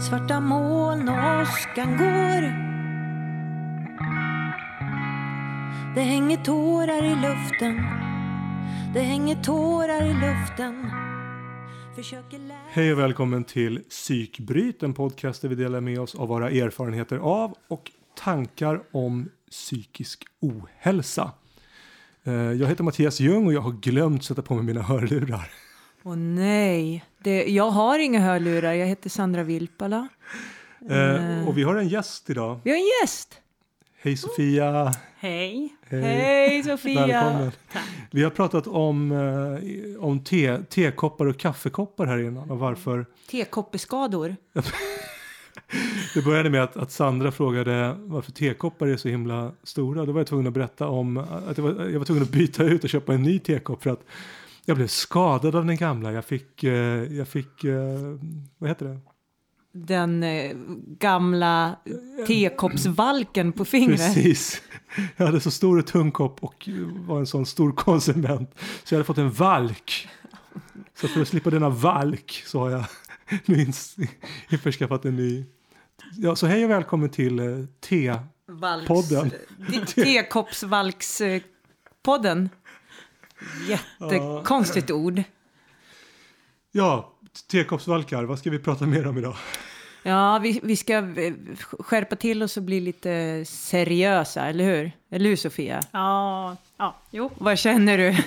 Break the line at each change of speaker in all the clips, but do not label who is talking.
Svarta moln och åskan går Det hänger tårar i luften Det hänger tårar i luften
Hej och välkommen till Psykbryt, en podcast där vi delar med oss av våra erfarenheter av och tankar om psykisk ohälsa. Eh, jag heter Mattias Ljung och jag har glömt sätta på mig mina hörlurar.
Åh nej, det, jag har inga hörlurar. Jag heter Sandra Vilpala.
Eh, Och vi har en gäst idag.
Vi har en gäst.
Hej Sofia!
Hej.
Hej Sofia!
Välkommen! Vi har pratat om, eh, om te, tekoppar och kaffekoppar här innan och varför.
Tekoppeskador.
Det började med att, att Sandra frågade varför tekoppar är så himla stora. Då var jag tvungen att berätta om att jag var, jag var tvungen att byta ut och köpa en ny tekopp för att jag blev skadad av den gamla. Jag fick, eh, jag fick eh, vad heter det?
Den eh, gamla tekoppsvalken på fingret.
Precis. Jag hade så stor och tung kopp och var en sån stor konsument. Så jag hade fått en valk. Så för att slippa denna valk så har jag nu införskaffat en ny. Ja, så hej och välkommen till eh, Te.
Valks,
Podden.
te- Tekoppsvalkspodden. Jättekonstigt ord.
Ja, tekoppsvalkar. Vad ska vi prata mer om idag?
Ja, vi, vi ska skärpa till oss och bli lite seriösa, eller hur? Eller hur Sofia?
Ja, ja, jo.
Vad känner du?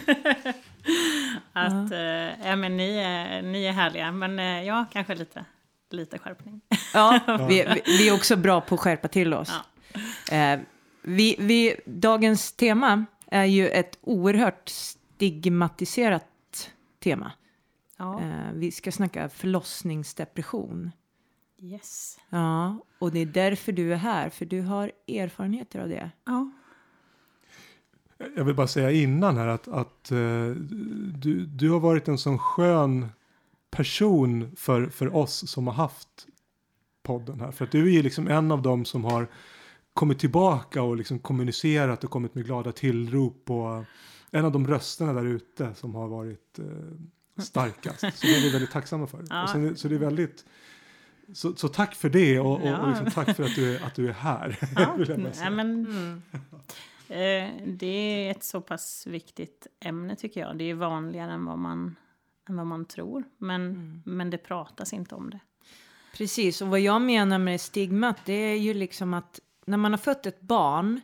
Att, eh, ja, men ni, är, ni är härliga, men eh, ja, kanske lite, lite skärpning.
Ja, vi, vi, vi är också bra på att skärpa till oss. Eh, vi, vi, dagens tema är ju ett oerhört stigmatiserat tema.
Ja,
Eh, vi ska snacka förlossningsdepression.
yes.
Ja, och det är därför du är här, för du har erfarenheter av det.
Ja,
Jag vill bara säga innan här att, att eh, du, du har varit en sån skön person för, för oss som har haft podden här. För att du är ju liksom en av dem som har kommit tillbaka och liksom kommunicerat och kommit med glada tillrop och en av de rösterna där ute som har varit eh, starkast. Så det är vi väldigt tacksamma för.
Ja.
Och sen, så det är väldigt så, så tack för det och, och, och
Ja.
liksom tack för att du är, att du är här.
ja. Nej, men, eh, det är ett så pass viktigt ämne tycker jag. Det är vanligare än vad man, än vad man tror, men, men det pratas inte om det.
Precis, och vad jag menar med stigmat det är ju liksom att när man har fött ett barn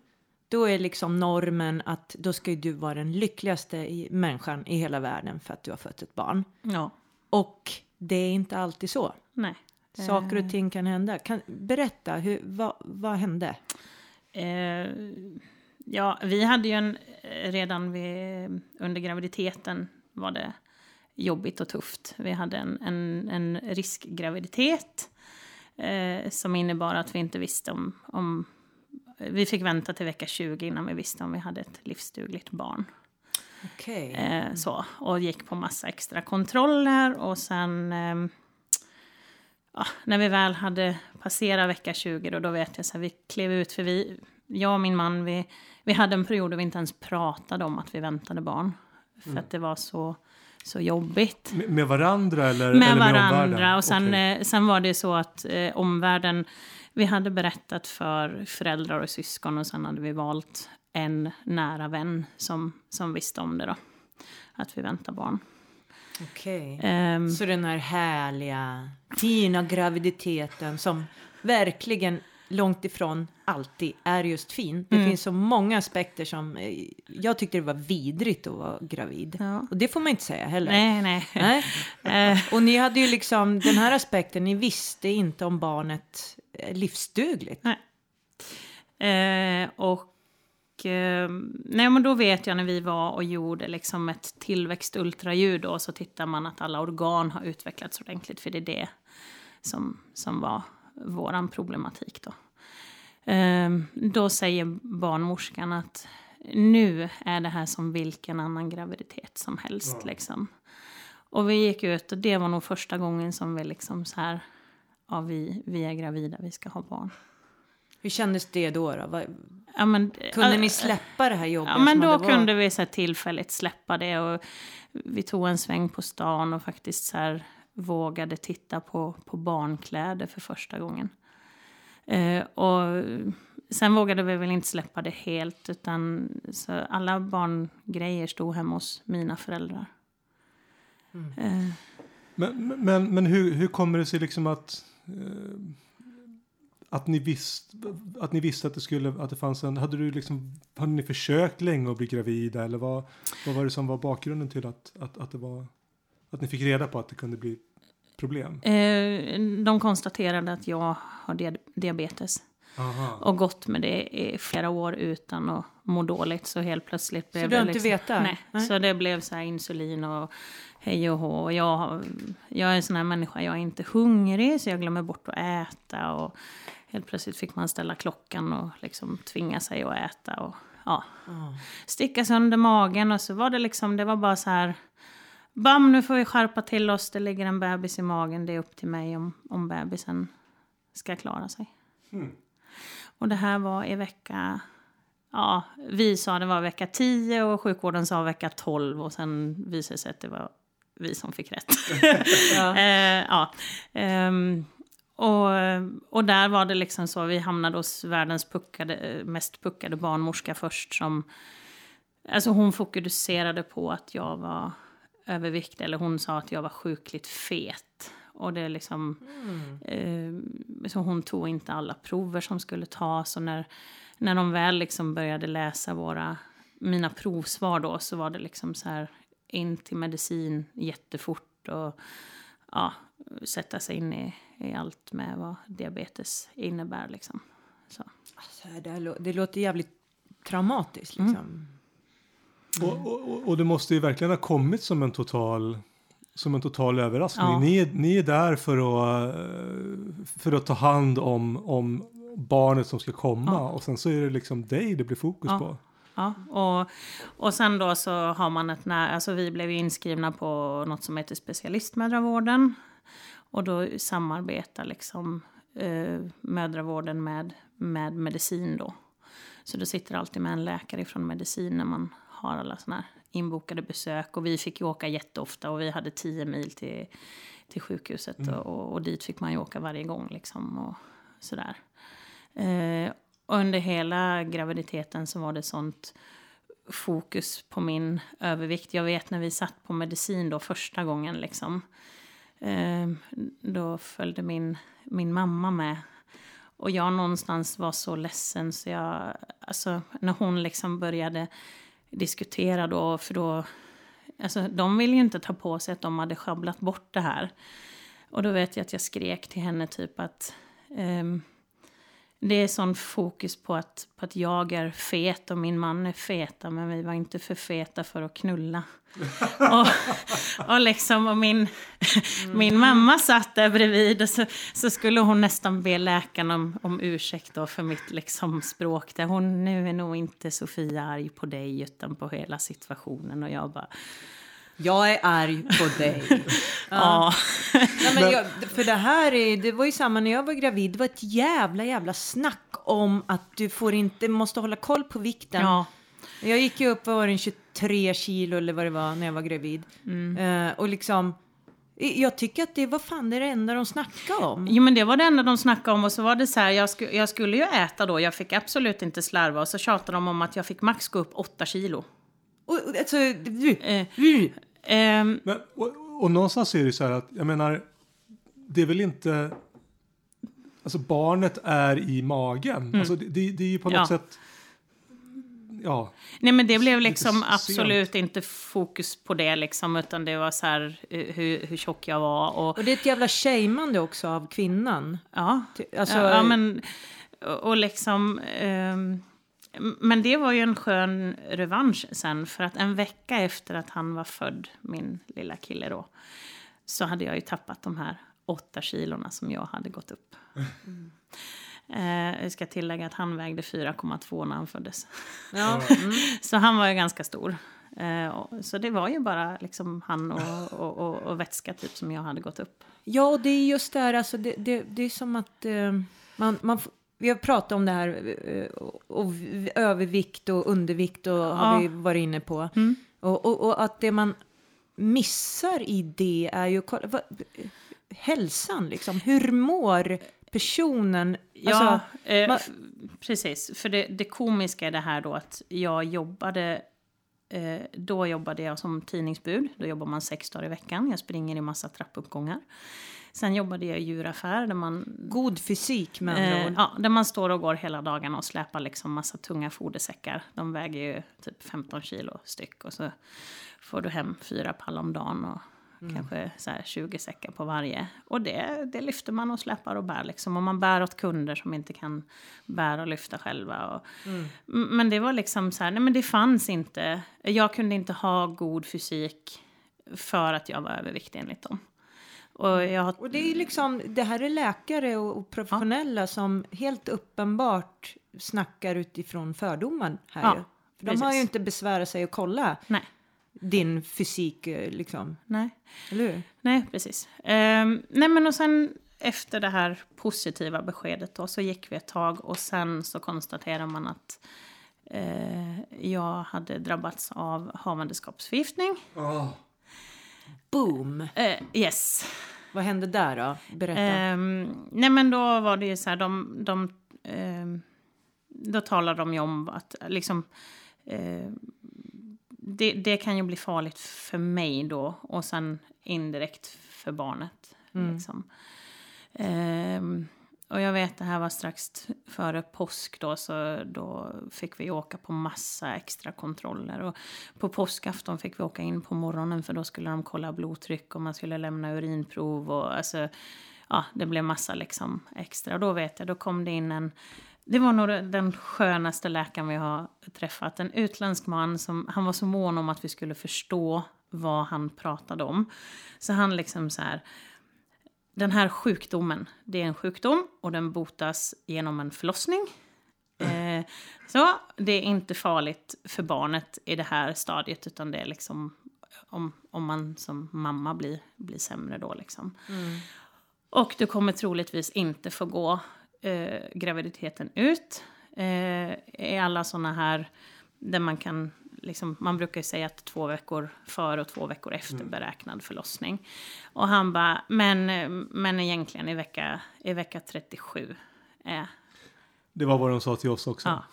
då är liksom normen att då ska ju du vara den lyckligaste i, människan i hela världen för att du har fött ett barn.
Ja,
Och det är inte alltid så.
nej.
Saker och ting kan hända. Kan, berätta, hur, vad, vad hände?
Eh, ja, vi hade ju en, eh, redan vid, under graviditeten var det jobbigt och tufft. Vi hade en, en, en riskgraviditet eh, som innebar att vi inte visste om, om... Vi fick vänta till vecka 20 innan vi visste om vi hade ett livsdugligt barn.
Okej.
Eh, så, och gick på massa extra kontroller och sen... ehm, ja, när vi väl hade passerat vecka 20 då, då vet jag så här, vi klev ut för vi... Jag och min man, vi, vi hade en period då vi inte ens pratade om att vi väntade barn. För att det var så, så jobbigt.
Med, med varandra eller,
Med
eller med
varandra.
omvärlden?
och sen,
Okej.
eh, sen var det så att eh, omvärlden... Vi hade berättat för föräldrar och syskon och sen hade vi valt en nära vän som, som visste om det då. Att vi väntar barn.
Okej.
Ehm,
Så den här härliga, fina graviditeten som verkligen långt ifrån alltid är just fin. Det finns så många aspekter som... eh, Jag tyckte det var vidrigt att vara gravid.
Ja.
Och det får man inte säga heller.
nej, nej.
Nej.
Eh,
Och ni hade ju liksom den här aspekten, ni visste inte om barnet är livsdugligt.
Eh, och eh, nej, men då vet jag när vi var och gjorde liksom ett tillväxtultraljud då, så tittar man att alla organ har utvecklats ordentligt, för det är det som, som var våran problematik då. Eh, då säger barnmorskan att nu är det här som vilken annan graviditet som helst. Liksom. Och vi gick ut och det var nog första gången som vi liksom så här, ja vi, vi är gravida, vi ska ha barn.
Hur kändes det då? då? Vad-
Ja, men,
Kunde
äh,
ni släppa det här jobbiga
Ja, men då kunde vi så här, tillfälligt släppa det. Och vi tog en sväng på stan och faktiskt så här, vågade titta på, på barnkläder för första gången. Eh, och sen vågade vi väl inte släppa det helt utan så alla barngrejer stod hemma hos mina föräldrar.
Mm.
Eh,
Men, men, men hur, hur kommer det sig liksom att eh, att ni, visst, att ni visste att det skulle att det fanns en hade du liksom hade ni försökt länge att bli gravida eller vad, vad var det som var bakgrunden till att, att, att det var att ni fick reda på att det kunde bli problem?
eh, de konstaterade att jag har dia- diabetes.
Aha.
och gått med det i flera år utan att må dåligt. Så helt plötsligt blev
du har
det
inte
liksom,
vetat?
Nej.
Nej.
Så det blev så här insulin och hej och hå. Och jag, jag är en sån här människa, jag är inte hungrig så jag glömmer bort att äta. Och helt plötsligt fick man ställa klockan och liksom tvinga sig att äta. Och, ja,
Ja.
sticka sönder magen och så var det liksom, det var bara så här Bam, nu får vi skärpa till oss. Det ligger en bebis i magen. Det är upp till mig om, om bebisen ska klara sig.
Mm.
Och det här var i vecka... Ja, vi sa det var vecka 10 och sjukvården sa vecka 12 och sen visade det sig att det var vi som fick rätt.
Ja.
eh, ja. Ehm, och, och där var det liksom så, vi hamnade hos världens puckade, mest puckade barnmorska först som... Alltså hon fokuserade på att jag var överviktig, eller hon sa att jag var sjukligt fet. Och det liksom...
Mm.
Eh, så hon tog inte alla prover som skulle tas. Och när, när de väl liksom började läsa våra, mina provsvar då så var det liksom så här in till medicin jättefort. Och ja, sätta sig in i, i allt med vad diabetes innebär liksom. Så.
Alltså, det, lå- det låter jävligt traumatiskt
Mm.
Och, och, och det måste ju verkligen ha kommit som en total som en total överraskning.
Ja.
Ni, är- ni är där för att, för att ta hand om, om barnet som ska komma
Ja.
och sen så är det liksom dig det blir fokus
Ja.
på.
Ja, och, och sen då så har man ett när, alltså vi blev inskrivna på något som heter specialistmödravården. Och då samarbetar liksom eh, mödravården med, med medicin då. Så då sitter alltid med en läkare från medicin när man har alla såna här inbokade besök. Och vi fick ju åka jätteofta och vi hade 10 mil till, till sjukhuset. Och, och dit fick man ju åka varje gång liksom och sådär. Eh, under hela graviditeten så var det sånt fokus på min övervikt. Jag vet när vi satt på medicin då första gången liksom. Eh, då följde min, min mamma med. Och jag någonstans var så ledsen så jag, alltså när hon liksom började diskutera då, för då, alltså de ville ju inte ta på sig att de hade schabblat bort det här. Och då vet jag att jag skrek till henne typ att ehm, det är sån fokus på att, på att jag är fet och min man är feta men vi var inte för feta för att knulla. och, och liksom och min, min mamma satt där bredvid och så, så skulle hon nästan be läkaren om, om ursäkt då för mitt liksom språk. Där hon, nu är nog inte Sofia arg på dig utan på hela situationen. Och jag bara,
Jag är arg på dig.
ja.
Nej, men jag, för det här är, det var ju samma när jag var gravid. Det var ett jävla jävla snack om att du får inte, måste hålla koll på vikten.
ja.
Jag gick ju upp, vad var det, 23 kilo eller vad det var när jag var gravid. Eh, och liksom, jag tycker att det var fan det, är det enda de snackade om.
Jo men det var det enda de snackade om och så var det så här, jag, sku, jag skulle ju äta då, jag fick absolut inte slarva och så tjatade de om att jag fick max gå upp 8 kilo.
Och, och, alltså, du,
Eh,
du,
ehm,
Men, och, och någonstans är det ju så här att jag menar det är väl inte Alltså barnet är i magen. Alltså det, det, det är ju på något
Ja.
sätt Ja,
nej men det blev liksom
sent.
absolut inte fokus på det liksom, utan det var så här eh, hur, hur tjock jag var och
och det är ett jävla shameande också av kvinnan.
ja.
Alltså,
ja, ja men och liksom ehm, men det var ju en skön revansch sen för att en vecka efter att han var född, min lilla kille då, så hade jag ju tappat de här åtta kilorna som jag hade gått upp. Eh, jag ska tillägga att han vägde 4,2 när han föddes.
ja.
Så han var ju ganska stor. Eh, och, så det var ju bara liksom han och, och, och, och vätska typ som jag hade gått upp.
Ja, och det är just det här, alltså det, det, det är som att eh, man, man, vi har pratat om det här eh, och, övervikt och undervikt och har
Ja.
vi varit inne på.
Mm.
Och, och, och att det man, missar i det är ju vad, hälsan liksom. Hur mår personen?
Ja,
Alltså,
eh,
ma-
f- precis. För det, det komiska är det här då att jag jobbade... Eh, då jobbade jag som tidningsbud. Då jobbar man sex dagar i veckan. Jag springer i massa trappuppgångar. Sen jobbade jag i djuraffär där man,
god fysik med andra
eh,
ord.
ja, där man står och går hela dagarna och släpar liksom massa tunga fodersäckar. De väger ju typ 15 kilo styck. Och så får du hem fyra pall om dagen. Och Kanske så här 20 säckar på varje. Och det, det lyfter man och släpar och bär. Liksom. Och man bär åt kunder som inte kan bära och lyfta själva. Och, M- Men det var liksom så här, nej men det fanns inte. Jag kunde inte ha god fysik för att jag var överviktig enligt dem. Och jag har,
Och det är liksom, det här är läkare och, och professionella som helt uppenbart snackar utifrån fördomar här
Ja,
ju. För de har ju inte besvärat sig att kolla
nej,
din fysik eh, liksom,
nej.
eller hur?
Nej, precis. Ehm, nej, men och sen efter det här positiva beskedet då, så gick vi ett tag och sen så konstaterar man att eh, jag hade drabbats av havandeskapsförgiftning.
Boom!
Eh, yes.
Vad hände där då? Berätta.
Ehm, nej, men då var det ju så här, de... de ehm, då talade de ju om att liksom... ehm, det, det kan ju bli farligt för mig då och sen indirekt för barnet. Liksom. Och jag vet det här var strax före påsk då så då fick vi åka på massa extra kontroller. Och på påskafton fick vi åka in på morgonen för då skulle de kolla blodtryck och man skulle lämna urinprov och alltså ja, det blev massa liksom extra. Och då vet jag, då kom det in en det var nog den skönaste läkaren vi har träffat. En utländsk man som, han var så mån om att vi skulle förstå vad han pratade om. Så han liksom så här, den här sjukdomen, det är en sjukdom och den botas genom en förlossning. Eh, så det är inte farligt för barnet i det här stadiet utan det är liksom om, om man som mamma blir, blir sämre då liksom. Och du kommer troligtvis inte få gå eh, graviditeten ut. Eh, I alla såna här där man kan, liksom, man brukar säga att två veckor före och två veckor efter beräknad förlossning. Och han bara, men, eh, men egentligen i vecka, i vecka 37 är
Det var vad de sa till oss också.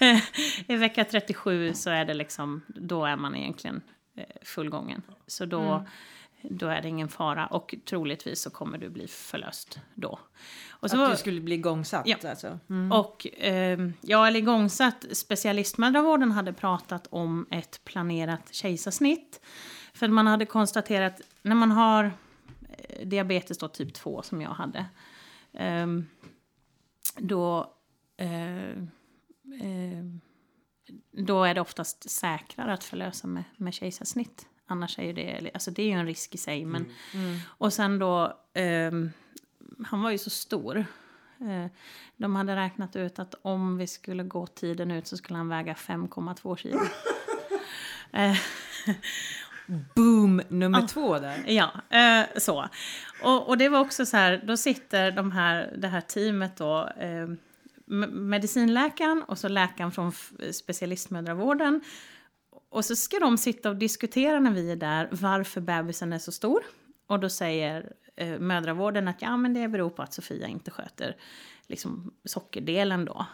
Ja. I vecka 37 så är det liksom, då är man egentligen eh, fullgången. Så då, då är det ingen fara och troligtvis så kommer du bli förlöst då. Och, så,
att du skulle bli igångsatt
Ja.
alltså.
och eh, ja, eller igångsatt, specialistmödravården hade pratat om ett planerat kejsarsnitt. För man hade konstaterat, när man har eh, diabetes då, typ 2 som jag hade. ehm, då, eh, eh, då är det oftast säkrare att förlösa med, med kejsarsnitt. Annars är ju det, alltså det är ju en risk i sig. Men, Och sen då, ehm, han var ju så stor. Eh, de hade räknat ut att om vi skulle gå tiden ut så skulle han väga 5,2 kilo. Eh,
Boom nummer två där.
Ja, eh, så. Och, och det var också så här, då sitter de här, det här teamet då, eh, medicinläkaren och så läkaren från specialistmödravården. Och så ska de sitta och diskutera när vi är där varför bebisen är så stor. Och då säger eh, mödravården att ja, men det beror på att Sofia inte sköter liksom, sockerdelen då.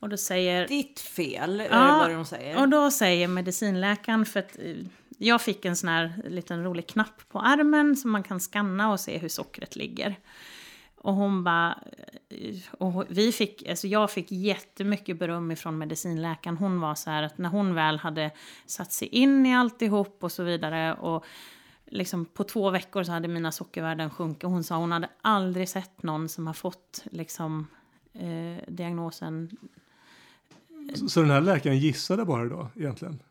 Och då säger...
Ditt fel, är
Ja,
vad de säger.
Och då säger medicinläkaren, för att eh, jag fick en sån här liten rolig knapp på armen som man kan skanna och se hur sockret ligger. Och hon bara, eh, och vi fick, alltså jag fick jättemycket beröm ifrån medicinläkaren. Hon var så här att när hon väl hade satt sig in i alltihop och så vidare och liksom på två veckor så hade mina sockervärden sjunkit. Hon sa hon hade aldrig sett någon som har fått liksom eh, diagnosen
Så, så den här läkaren gissade bara då egentligen?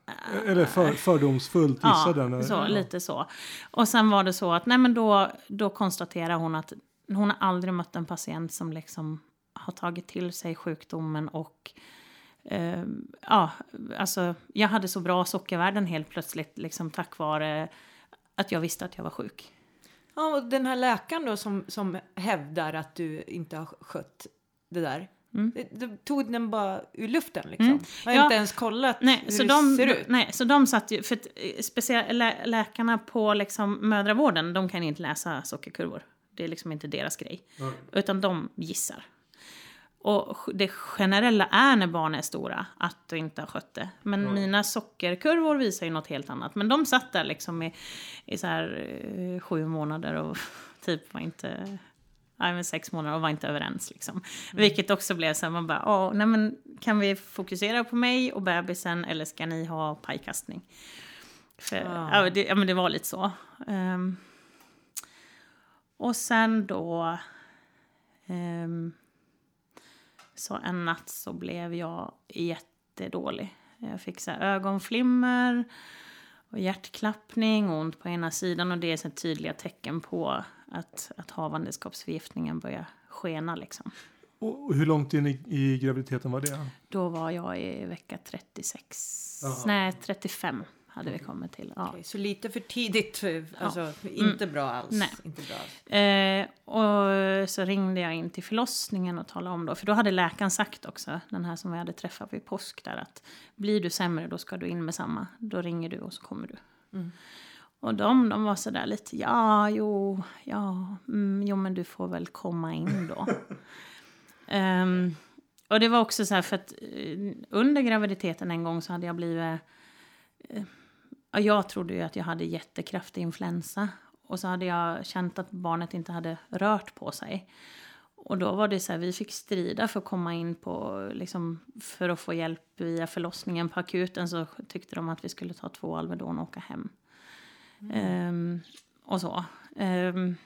Eller för, fördomsfullt gissade den?
Ja, så,
Ja.
lite så. Och sen var det så att nej, men då, då konstaterar hon att hon har aldrig mött en patient som liksom har tagit till sig sjukdomen och eh, ja, alltså jag hade så bra sockervärden helt plötsligt liksom tack vare att jag visste att jag var sjuk.
Ja, och den här läkaren då som, som hävdar att du inte har skött det där. Det- Då tog den bara ur luften liksom.
Mm.
Har
Ja.
inte ens kollat
Nej,
hur
så
det
de,
ser ut.
nej, så de satt ju, för eh, speciellt lä, läkarna på liksom mödravården, de kan inte läsa sockerkurvor. Det är liksom inte deras grej. Utan de gissar. Och ch- det generella är när barn är stora att du inte har skött det. Men mina sockerkurvor visar ju något helt annat. Men de satt där liksom i, i så här eh, sju månader och typ var inte... Nej, men sex månader och var inte överens. Liksom. Vilket också blev så här, man bara, Åh, nej men kan vi fokusera på mig och bebisen eller ska ni ha pajkastning? För,
Ja.
ja. det, ja, men det var lite så. Ehm, och sen då... ehm, så en natt så blev jag jättedålig. Jag fick så ögonflimmer och hjärtklappning och ont på ena sidan. Och det är så tydliga tecken på att, att havandeskapsförgiftningen börjar skena. Liksom.
Och hur långt in i, i graviditeten var det?
Då var jag i vecka 36.
Jaha.
Nej, 35 hade vi kommit till. Ja.
Okej, så lite för tidigt, eh, alltså inte bra alls.
Nej.
Inte bra alls.
Eh, och så ringde jag in till förlossningen och talade om då. För då hade läkaren sagt också, den här som vi hade träffat vid påsk där, att blir du sämre då ska du in med samma. Då ringer du och så kommer du. Och de, de var sådär lite, ja, jo, ja, mm, jo men du får väl komma in då. Ehm, och det var också så här för att eh, under graviditeten en gång så hade jag blivit Ja, jag trodde ju att jag hade jättekraftig influensa. Och så hade jag känt att barnet inte hade rört på sig. Och då var det så här, vi fick strida för att komma in på, liksom, för att få hjälp via förlossningen. På akuten så tyckte de att vi skulle ta två Alvedon och åka hem. Ehm, och så. Ehm,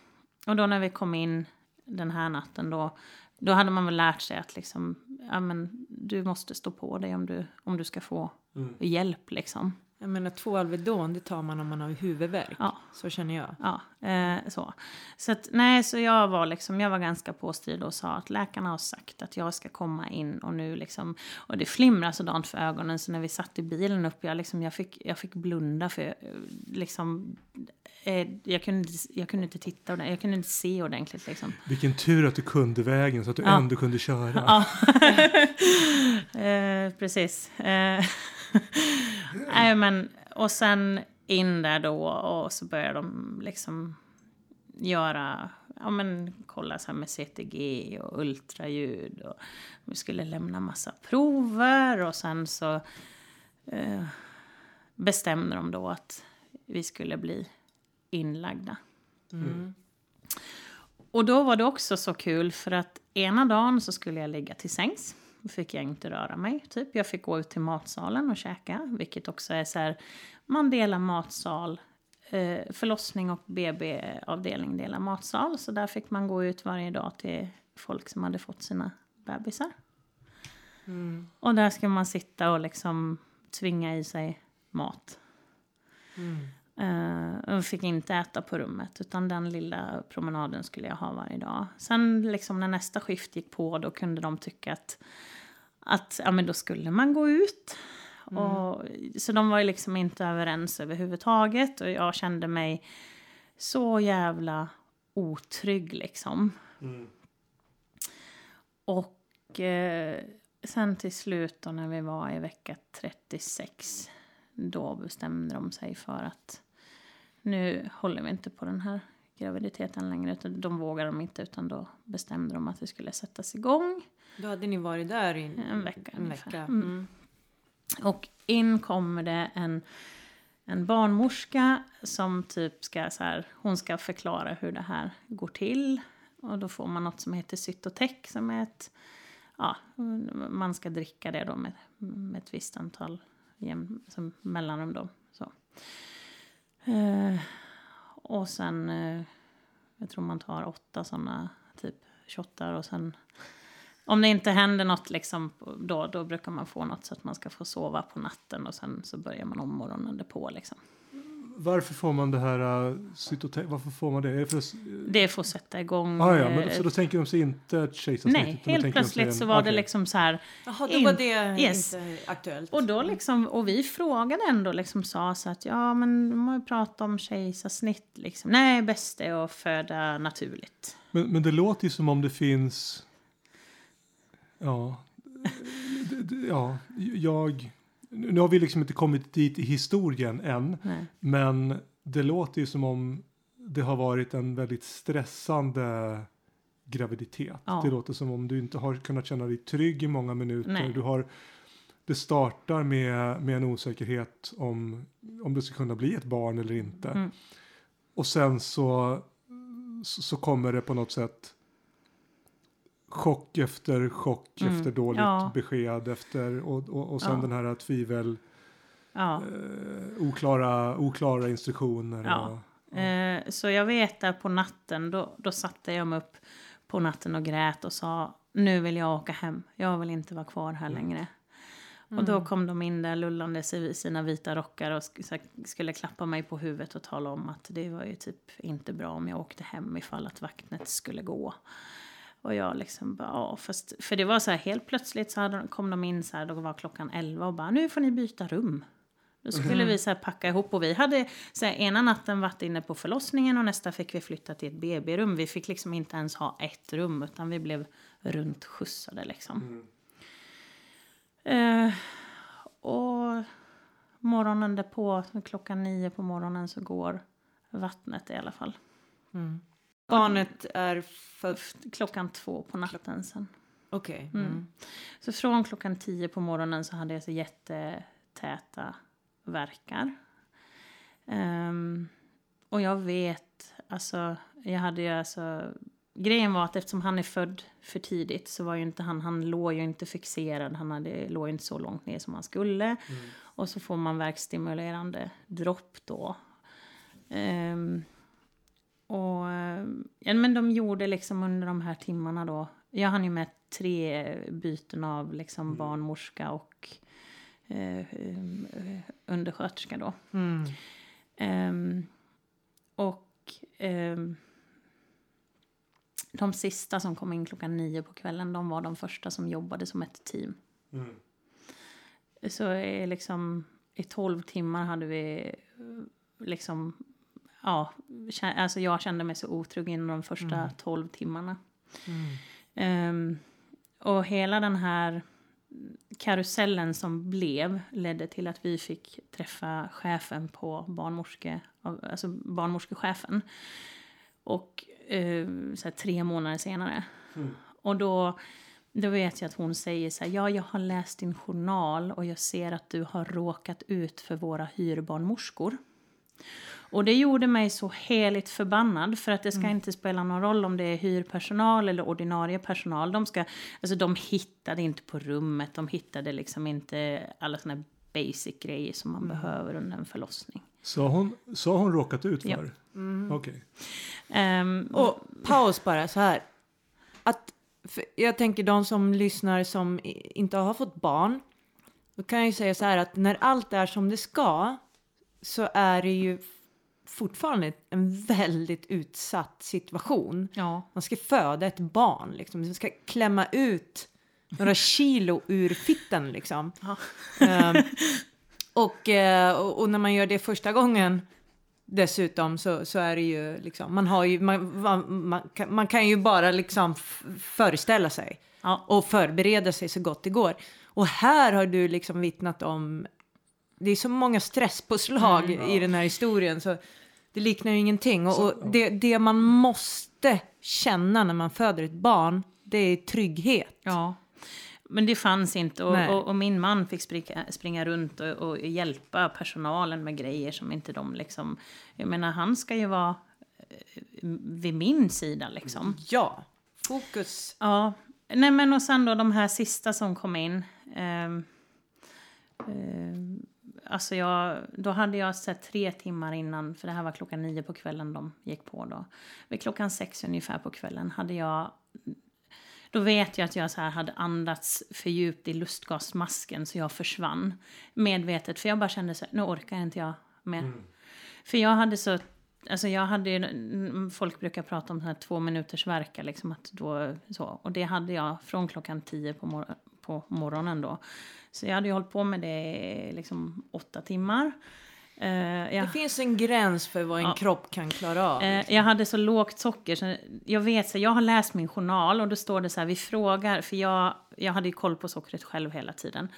och då när vi kom in den här natten då, då hade man väl lärt sig att liksom, ja, men, du måste stå på dig om du, om du ska få hjälp liksom.
Jag menar två Alvedon, det tar man om man har huvudvärk.
Ja.
Så känner jag.
Ja, eh, så. Så att, nej, så jag var liksom, jag var ganska påstridig och sa att läkarna har sagt att jag ska komma in och nu liksom, och det flimrade sådant för ögonen så när vi satt i bilen upp, jag liksom, jag fick, jag fick blunda för jag, eh, liksom, eh, jag kunde, inte- jag kunde inte titta ordentligt, jag kunde inte se ordentligt liksom.
Vilken tur att du kunde vägen så att du
Ja.
ändå kunde köra.
Ja, eh, precis. Nej, men, och sen in där då och så började de liksom göra, ja men kolla så här med CTG och ultraljud och vi skulle lämna massa prover och sen så eh, bestämde de då att vi skulle bli inlagda. Och då var det också så kul för att ena dagen så skulle jag ligga till sängs. Fick jag inte röra mig. Typ. Jag fick gå ut till matsalen och käka. Vilket också är så här, man delar matsal. Eh, förlossning och BB-avdelning delar matsal. Så där fick man gå ut varje dag till folk som hade fått sina bebisar. Och där ska man sitta och liksom tvinga i sig mat. Uh, fick inte äta på rummet utan den lilla promenaden skulle jag ha varje dag. Sen liksom när nästa skift gick på då kunde de tycka att, att ja, men då skulle man gå ut. Och, så de var ju liksom inte överens överhuvudtaget och jag kände mig så jävla otrygg liksom. Och eh, sen till slut då när vi var i vecka 36 då bestämde de sig för att nu håller vi inte på den här graviditeten längre. Utan de vågade de inte utan då bestämde de att vi skulle sättas igång.
Då hade ni varit där i
En vecka
En
ungefär.
vecka.
Mm.
Mm.
Och in kommer det en, en barnmorska som typ ska så här, hon ska förklara hur det här går till. Och då får man något som heter Cytotec som är ett, ja, man ska dricka det då med, med ett visst antal jäm, mellanrum då. Så. Eh, och sen, eh, jag tror man tar åtta sådana typ shottar och sen om det inte händer något liksom, då, då brukar man få något så att man ska få sova på natten och sen så börjar man om morgonen därpå. Liksom.
Varför får man det här uh, cytote- Varför får man det? Är det för,
Det får sätta igång.
ah, ja, men
eh,
så då tänker de sig inte ett kejsarsnitt?
nej, helt plötsligt
en-
så var det
okej.
liksom så här.
Jaha, då
In-
var det
yes.
inte aktuellt.
Och då liksom, och vi frågade ändå liksom sa så att ja men de har ju pratat om kejsarsnitt liksom. Nej, bäst är att föda naturligt.
Men, men det låter ju som om det finns Ja, ja, jag... Nu har vi liksom inte kommit dit i historien än,
Nej.
men det låter ju som om det har varit en väldigt stressande graviditet.
Ja.
Det låter som om du inte har kunnat känna dig trygg i många minuter.
Nej.
Du har, det startar med, med en osäkerhet om, om det ska kunna bli ett barn eller inte.
Mm.
Och sen så, så, så kommer det på något sätt chock efter chock
Mm.
efter dåligt
Ja.
besked efter och, och, och sen
Ja.
den här tvivel,
Ja.
eh, oklara, oklara instruktioner.
Ja.
Och,
Eh, så jag vet där på natten, då, då satte jag mig upp på natten och grät och sa nu vill jag åka hem. Jag vill inte vara kvar här längre. Och då kom de in där lullandes i sina vita rockar och skulle klappa mig på huvudet och tala om att det var ju typ inte bra om jag åkte hem ifall att vattnet skulle gå. Och jag liksom bara, ja, fast, för det var så här helt plötsligt så hade, de- kom de in så här, då var klockan 11 och bara, nu får ni byta rum. Då skulle vi så här packa ihop och vi hade så här, ena natten varit inne på förlossningen och nästa fick vi flytta till ett BB-rum. Vi fick liksom inte ens ha ett rum utan vi blev runt skjutsade liksom. Eh, och morgonen därpå, klockan nio på morgonen så går vattnet i alla fall.
Barnet är fött...
Klockan två på natten sen.
Okej.
Mm.
Mm.
Så från klockan tio på morgonen så hade jag så jättetäta verkar. Ehm, och jag vet, alltså, jag hade ju alltså... Grejen var att eftersom han är född för tidigt så var ju inte han, han låg ju inte fixerad, han hade, låg ju inte så långt ner som han skulle. Och så får man verkstimulerande dropp då. Ehm, och, eh, ja, men de gjorde liksom under de här timmarna då. Jag hann ju med tre byten av liksom barnmorska och eh, eh, undersköterska då.
Mm.
Ehm, och ehm, de sista som kom in klockan nio på kvällen, de var de första som jobbade som ett team.
Mm.
Så liksom i tolv timmar hade vi eh, liksom, ja, alltså jag kände mig så otrygg inom de första tolv timmarna. Ehm, och hela den här karusellen som blev ledde till att vi fick träffa chefen på barnmorske, alltså barnmorskechefen. Och eh, så tre månader senare. Och då, då vet jag att hon säger så här, ja jag har läst din journal och jag ser att du har råkat ut för våra hyrbarnmorskor. Och det gjorde mig så heligt förbannad för att det ska inte spela någon roll om det är hyrpersonal eller ordinarie personal. De, ska, alltså de hittade inte på rummet, de hittade liksom inte alla såna basic grejer som man behöver under en förlossning.
Så hon, så har hon råkat ut för?
Ja.
Okej.
Ehm,
Och paus bara så här. Att, jag tänker de som lyssnar som inte har fått barn. Då kan jag ju säga så här att när allt är som det ska så är det ju fortfarande en väldigt utsatt situation.
ja,
Man ska föda ett barn liksom. Man ska klämma ut några kilo ur fitten liksom.
Ja.
Ehm, och, och, när man gör det första gången dessutom så, så är det ju liksom, man har ju, man, man, man, kan, man kan ju bara liksom föreställa sig
ja,
och förbereda sig så gott det går. Och här har du liksom vittnat om, det är så många stresspåslag i den här historien så det liknar ju ingenting. Och, och det, det man måste känna när man föder ett barn, det är trygghet.
ja. Men det fanns inte och, och, och min man fick springa, springa runt och, hjälpa personalen med grejer som inte de liksom... Jag menar han ska ju vara eh, vid min sida liksom.
Ja, fokus.
Ja, nej men och sen då de här sista som kom in. ehm, ehm, alltså jag, då hade jag sett tre timmar innan, för det här var klockan nio på kvällen de gick på då. Vid klockan sex ungefär på kvällen hade jag då vet jag att jag så här hade andats för djupt i lustgasmasken så jag försvann medvetet. För jag bara kände så här, nu orkar inte jag mer. För jag hade så, alltså jag hade ju, mm, folk brukar prata om så här två minuters verka liksom att då så. Och det hade jag från klockan tio på, mor- på morgonen då. Så jag hade ju hållit på med det liksom åtta timmar. Eh, jag,
Det finns en gräns för vad en
Ja.
kropp kan klara av.
eh, jag hade så lågt socker, så jag vet, så jag har läst min journal och då står det så här, vi frågar, för jag, jag hade ju koll på sockret själv hela tiden.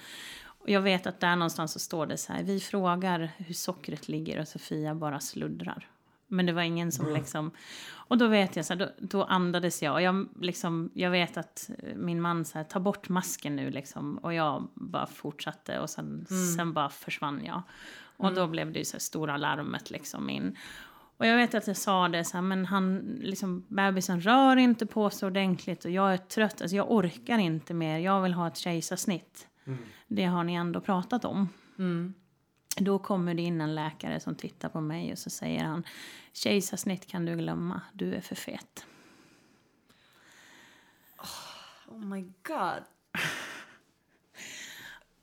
Och jag vet att där någonstans så står det så här, vi frågar hur sockret ligger och Sofia bara sluddrar. Men det var ingen som liksom... Och då vet jag så här, då, då andades jag. Och jag, liksom, jag vet att eh, min man här, ta bort masken nu liksom. Och jag bara fortsatte och sen, sen bara försvann jag. Och då blev det ju så här stora larmet liksom in. Och jag vet att jag sa det så här, men han, liksom, bebisen rör inte på sig ordentligt och jag är trött, alltså jag orkar inte mer, jag vill ha ett kejsarsnitt. Det har ni ändå pratat om.
Mm.
Då kommer det in en läkare som tittar på mig och så säger han Kejsarsnitt kan du glömma, du är för fet.
Oh my god.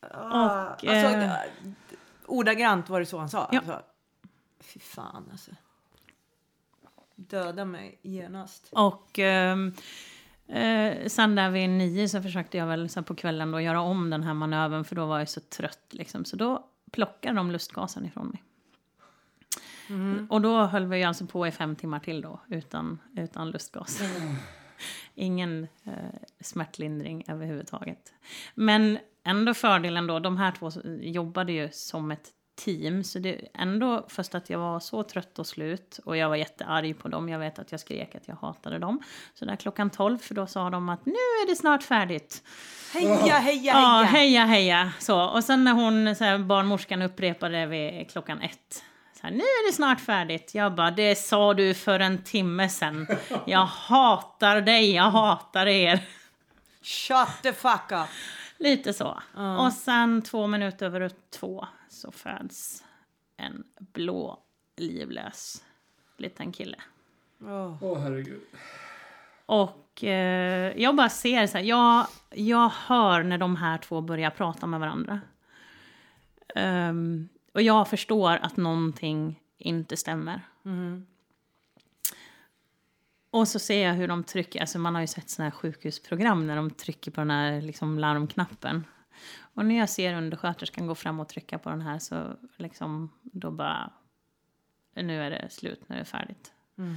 Och,
alltså,
eh,
eh, ordagrant var det så han sa.
Ja.
Alltså, fy fan alltså. Döda mig genast.
Och ehm, eh, sen där vid nio så försökte jag väl så på kvällen då göra om den här manövern för då var jag så trött liksom. Så då plockade de lustgasen ifrån mig. Och då höll vi alltså på i fem timmar till då utan, utan lustgas. Ingen eh, smärtlindring överhuvudtaget. Men ändå fördelen då, de här två jobbade ju som ett team. Så det ändå, först att jag var så trött och slut och jag var jättearg på dem. Jag vet att jag skrek att jag hatade dem. Så där klockan 12, för då sa de att nu är det snart färdigt.
Heja, heja, heja!
Ja, heja, heja. Så. Och sen när hon, så här, barnmorskan upprepade det vid klockan ett. Nu är det snart färdigt. Jag bara, det sa du för en timme sedan. Jag hatar dig, jag hatar er.
Shut the fuck up!
Lite så. Och sen två minuter över två så föds en blå, livlös liten kille.
Åh.
Åh herregud.
Och eh, jag bara ser så här, jag, jag hör när de här två börjar prata med varandra. Ehm, och jag förstår att någonting inte stämmer.
Mhm.
Och så ser jag hur de trycker, alltså man har ju sett sådana här sjukhusprogram när de trycker på den här liksom larmknappen. Och när jag ser undersköterskan gå fram och trycka på den här så liksom, då bara, nu är det slut, nu är det färdigt.
Mm.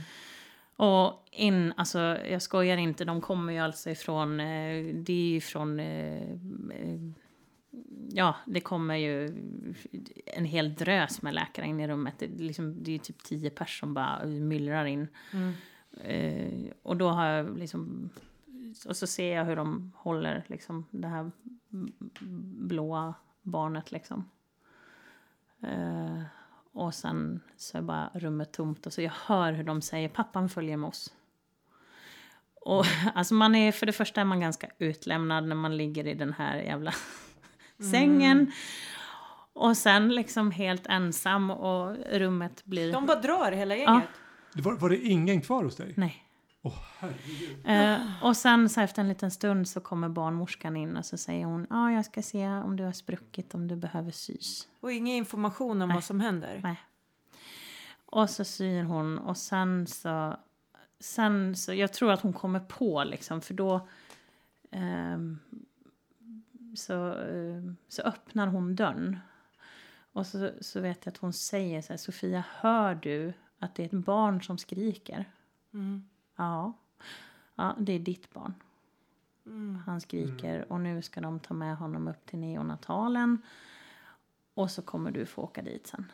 Och in, alltså jag skojar inte, de kommer ju alltså ifrån, eh, det är ju från, eh, eh, ja det kommer ju en hel drös med läkare in i rummet. Det, är liksom, det är ju typ tio personer som bara myllrar in.
Mm.
Eh, och då har jag liksom, och så ser jag hur de håller liksom det här blåa barnet liksom. Eh, och sen så är bara rummet tomt och så jag hör hur de säger pappan följer med oss. Och alltså man är, för det första är man ganska utlämnad när man ligger i den här jävla sängen. Och sen liksom helt ensam och rummet blir...
De bara drar hela gänget.
Det var, var det ingen kvar hos dig?
Nej.
Herregud.
Eh, och sen så efter en liten stund så kommer barnmorskan in och så säger hon ja jag ska se om du har spruckit, om du behöver sys.
Och ingen information om
Nej.
vad som händer.
Nej. Och så syr hon och sen så, sen så, jag tror att hon kommer på liksom för då ehm, så, eh, så öppnar hon dörren. Och så, så vet jag att hon säger så här, Sofia hör du att det är ett barn som skriker?
Mm.
Ja. Ja, det är ditt barn.
Mm.
Han skriker och nu ska de ta med honom upp till neonatalen. Och så kommer du få åka dit sen.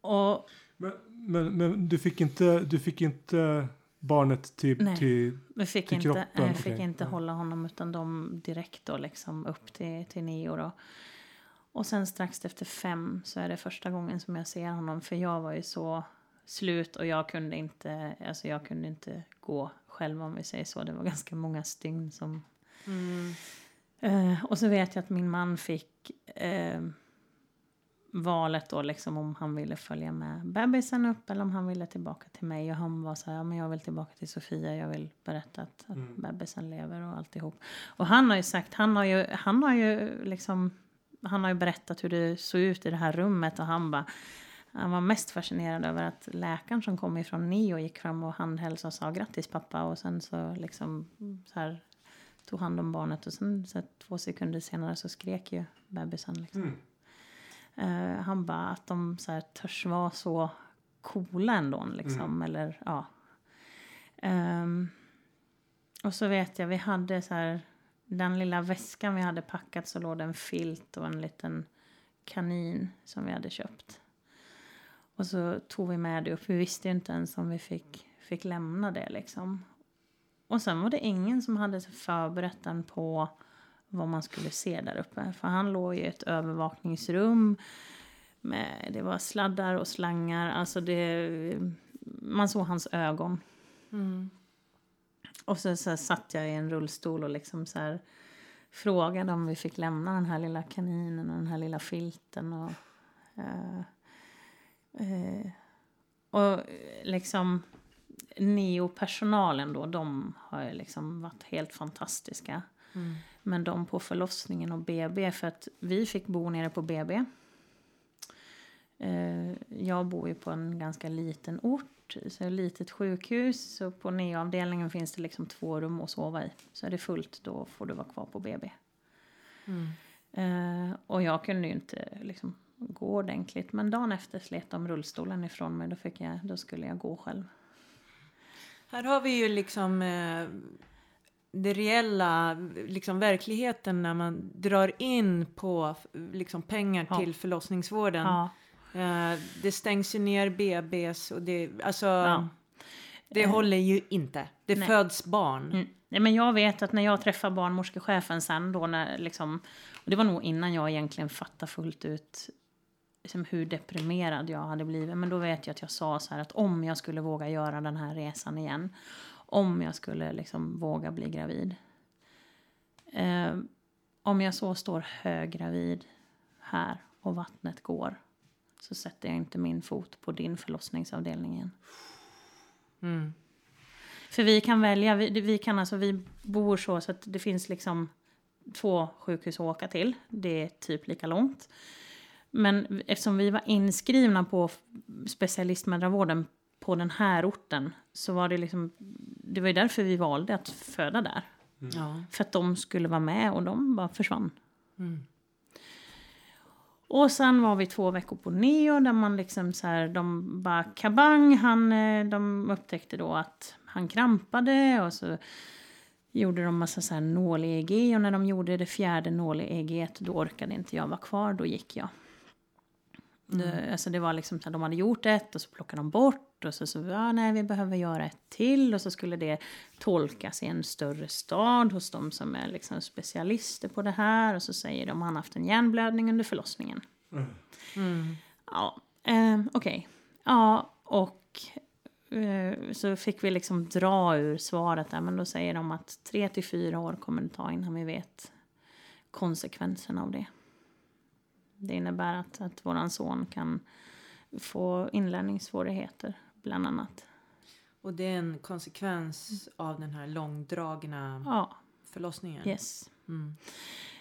Och
Men, men, men du, fick inte, du fick inte barnet till,
Nej.
till
vi fick
Till
inte,
kroppen,
eh, fick
okej.
inte hålla honom utan de direkt då liksom upp till, till nio då. Och sen strax efter fem så är det första gången som jag ser honom för jag var ju så slut och jag kunde inte, alltså jag kunde inte gå själv om vi säger så. Det var ganska många stygn som
Mm.
Eh, och så vet jag att min man fick eh, valet då liksom om han ville följa med bebisen upp eller om han ville tillbaka till mig. Och han var så här, ja men jag vill tillbaka till Sofia, jag vill berätta att, att
Mm.
bebisen lever och alltihop. Och han har ju sagt, han har ju, han har ju liksom, han har ju berättat hur det såg ut i det här rummet och han bara, han var mest fascinerad över att läkaren som kom ifrån Neo gick fram och handhälsade och sa grattis pappa och sen så liksom så här tog hand om barnet och sen så här, två sekunder senare så skrek ju bebisen. Liksom. Eh, han bara att de så här, törs vara så coola ändå. Liksom, eller, ja. Ehm, och så vet jag, vi hade så här, den lilla väskan vi hade packat så låg det en filt och en liten kanin som vi hade köpt. Och så tog vi med det upp. Vi visste ju inte ens om vi fick, fick lämna det liksom. Och sen var det ingen som hade förberett den på vad man skulle se där uppe. För han låg i ett övervakningsrum. Med, det var sladdar och slangar. Alltså det, man såg hans ögon.
Mm.
Och så, så satt jag i en rullstol och liksom så här, frågade om vi fick lämna den här lilla kaninen och den här lilla filten. Och, eh, eh, och liksom neopersonalen då, de har ju liksom varit helt fantastiska.
Mm.
Men de på förlossningen och BB, för att vi fick bo nere på BB. Eh, jag bor ju på en ganska liten ort, så ett litet sjukhus. Så på neoavdelningen finns det liksom två rum att sova i. Så är det fullt, då får du vara kvar på BB.
Mm.
Eh, och jag kunde ju inte liksom gå ordentligt. Men dagen efter slet de rullstolen ifrån mig. Då, fick jag, då skulle jag gå själv.
Här har vi ju liksom eh, det reella, liksom verkligheten när man drar in på liksom pengar
Ja.
till förlossningsvården.
Ja.
Eh, det stängs ju ner BBs och det, alltså,
Ja.
det
Eh,
håller ju inte. Det
nej.
föds barn.
Mm. Nej, men jag vet att när jag träffar barnmorskechefen sen då när liksom, och det var nog innan jag egentligen fattade fullt ut liksom hur deprimerad jag hade blivit. Men då vet jag att jag sa så här att om jag skulle våga göra den här resan igen. Om jag skulle liksom våga bli gravid. Eh, om jag så står höggravid här och vattnet går. Så sätter jag inte min fot på din förlossningsavdelning igen.
Mm.
För vi kan välja, vi, vi kan alltså, vi bor så, så att det finns liksom två sjukhus att åka till. Det är typ lika långt. Men eftersom vi var inskrivna på specialistmödravården på den här orten så var det liksom, det var ju därför vi valde att föda där.
Ja.
För att de skulle vara med och de bara försvann.
Mm.
Och sen var vi två veckor på neo där man liksom så här, de bara kabang, han, eh, de upptäckte då att han krampade och så gjorde de massa så här nål-EEG och när de gjorde det fjärde nål-EEG då orkade inte jag vara kvar, då gick jag. Det, alltså det var liksom så de hade gjort ett och så plockade de bort och så så, ja nej vi behöver göra ett till och så skulle det tolkas i en större stad hos de som är liksom specialister på det här och så säger de han haft en hjärnblödning under förlossningen.
Mm.
Ja, eh, okej. Ja, och eh, så fick vi liksom dra ur svaret där, men då säger de att tre till fyra år kommer det ta innan vi vet konsekvenserna av det. Det innebär att, att våran son kan få inlärningssvårigheter, bland annat.
Och det är en konsekvens av den här långdragna
Ja,
förlossningen.
yes.
Mm.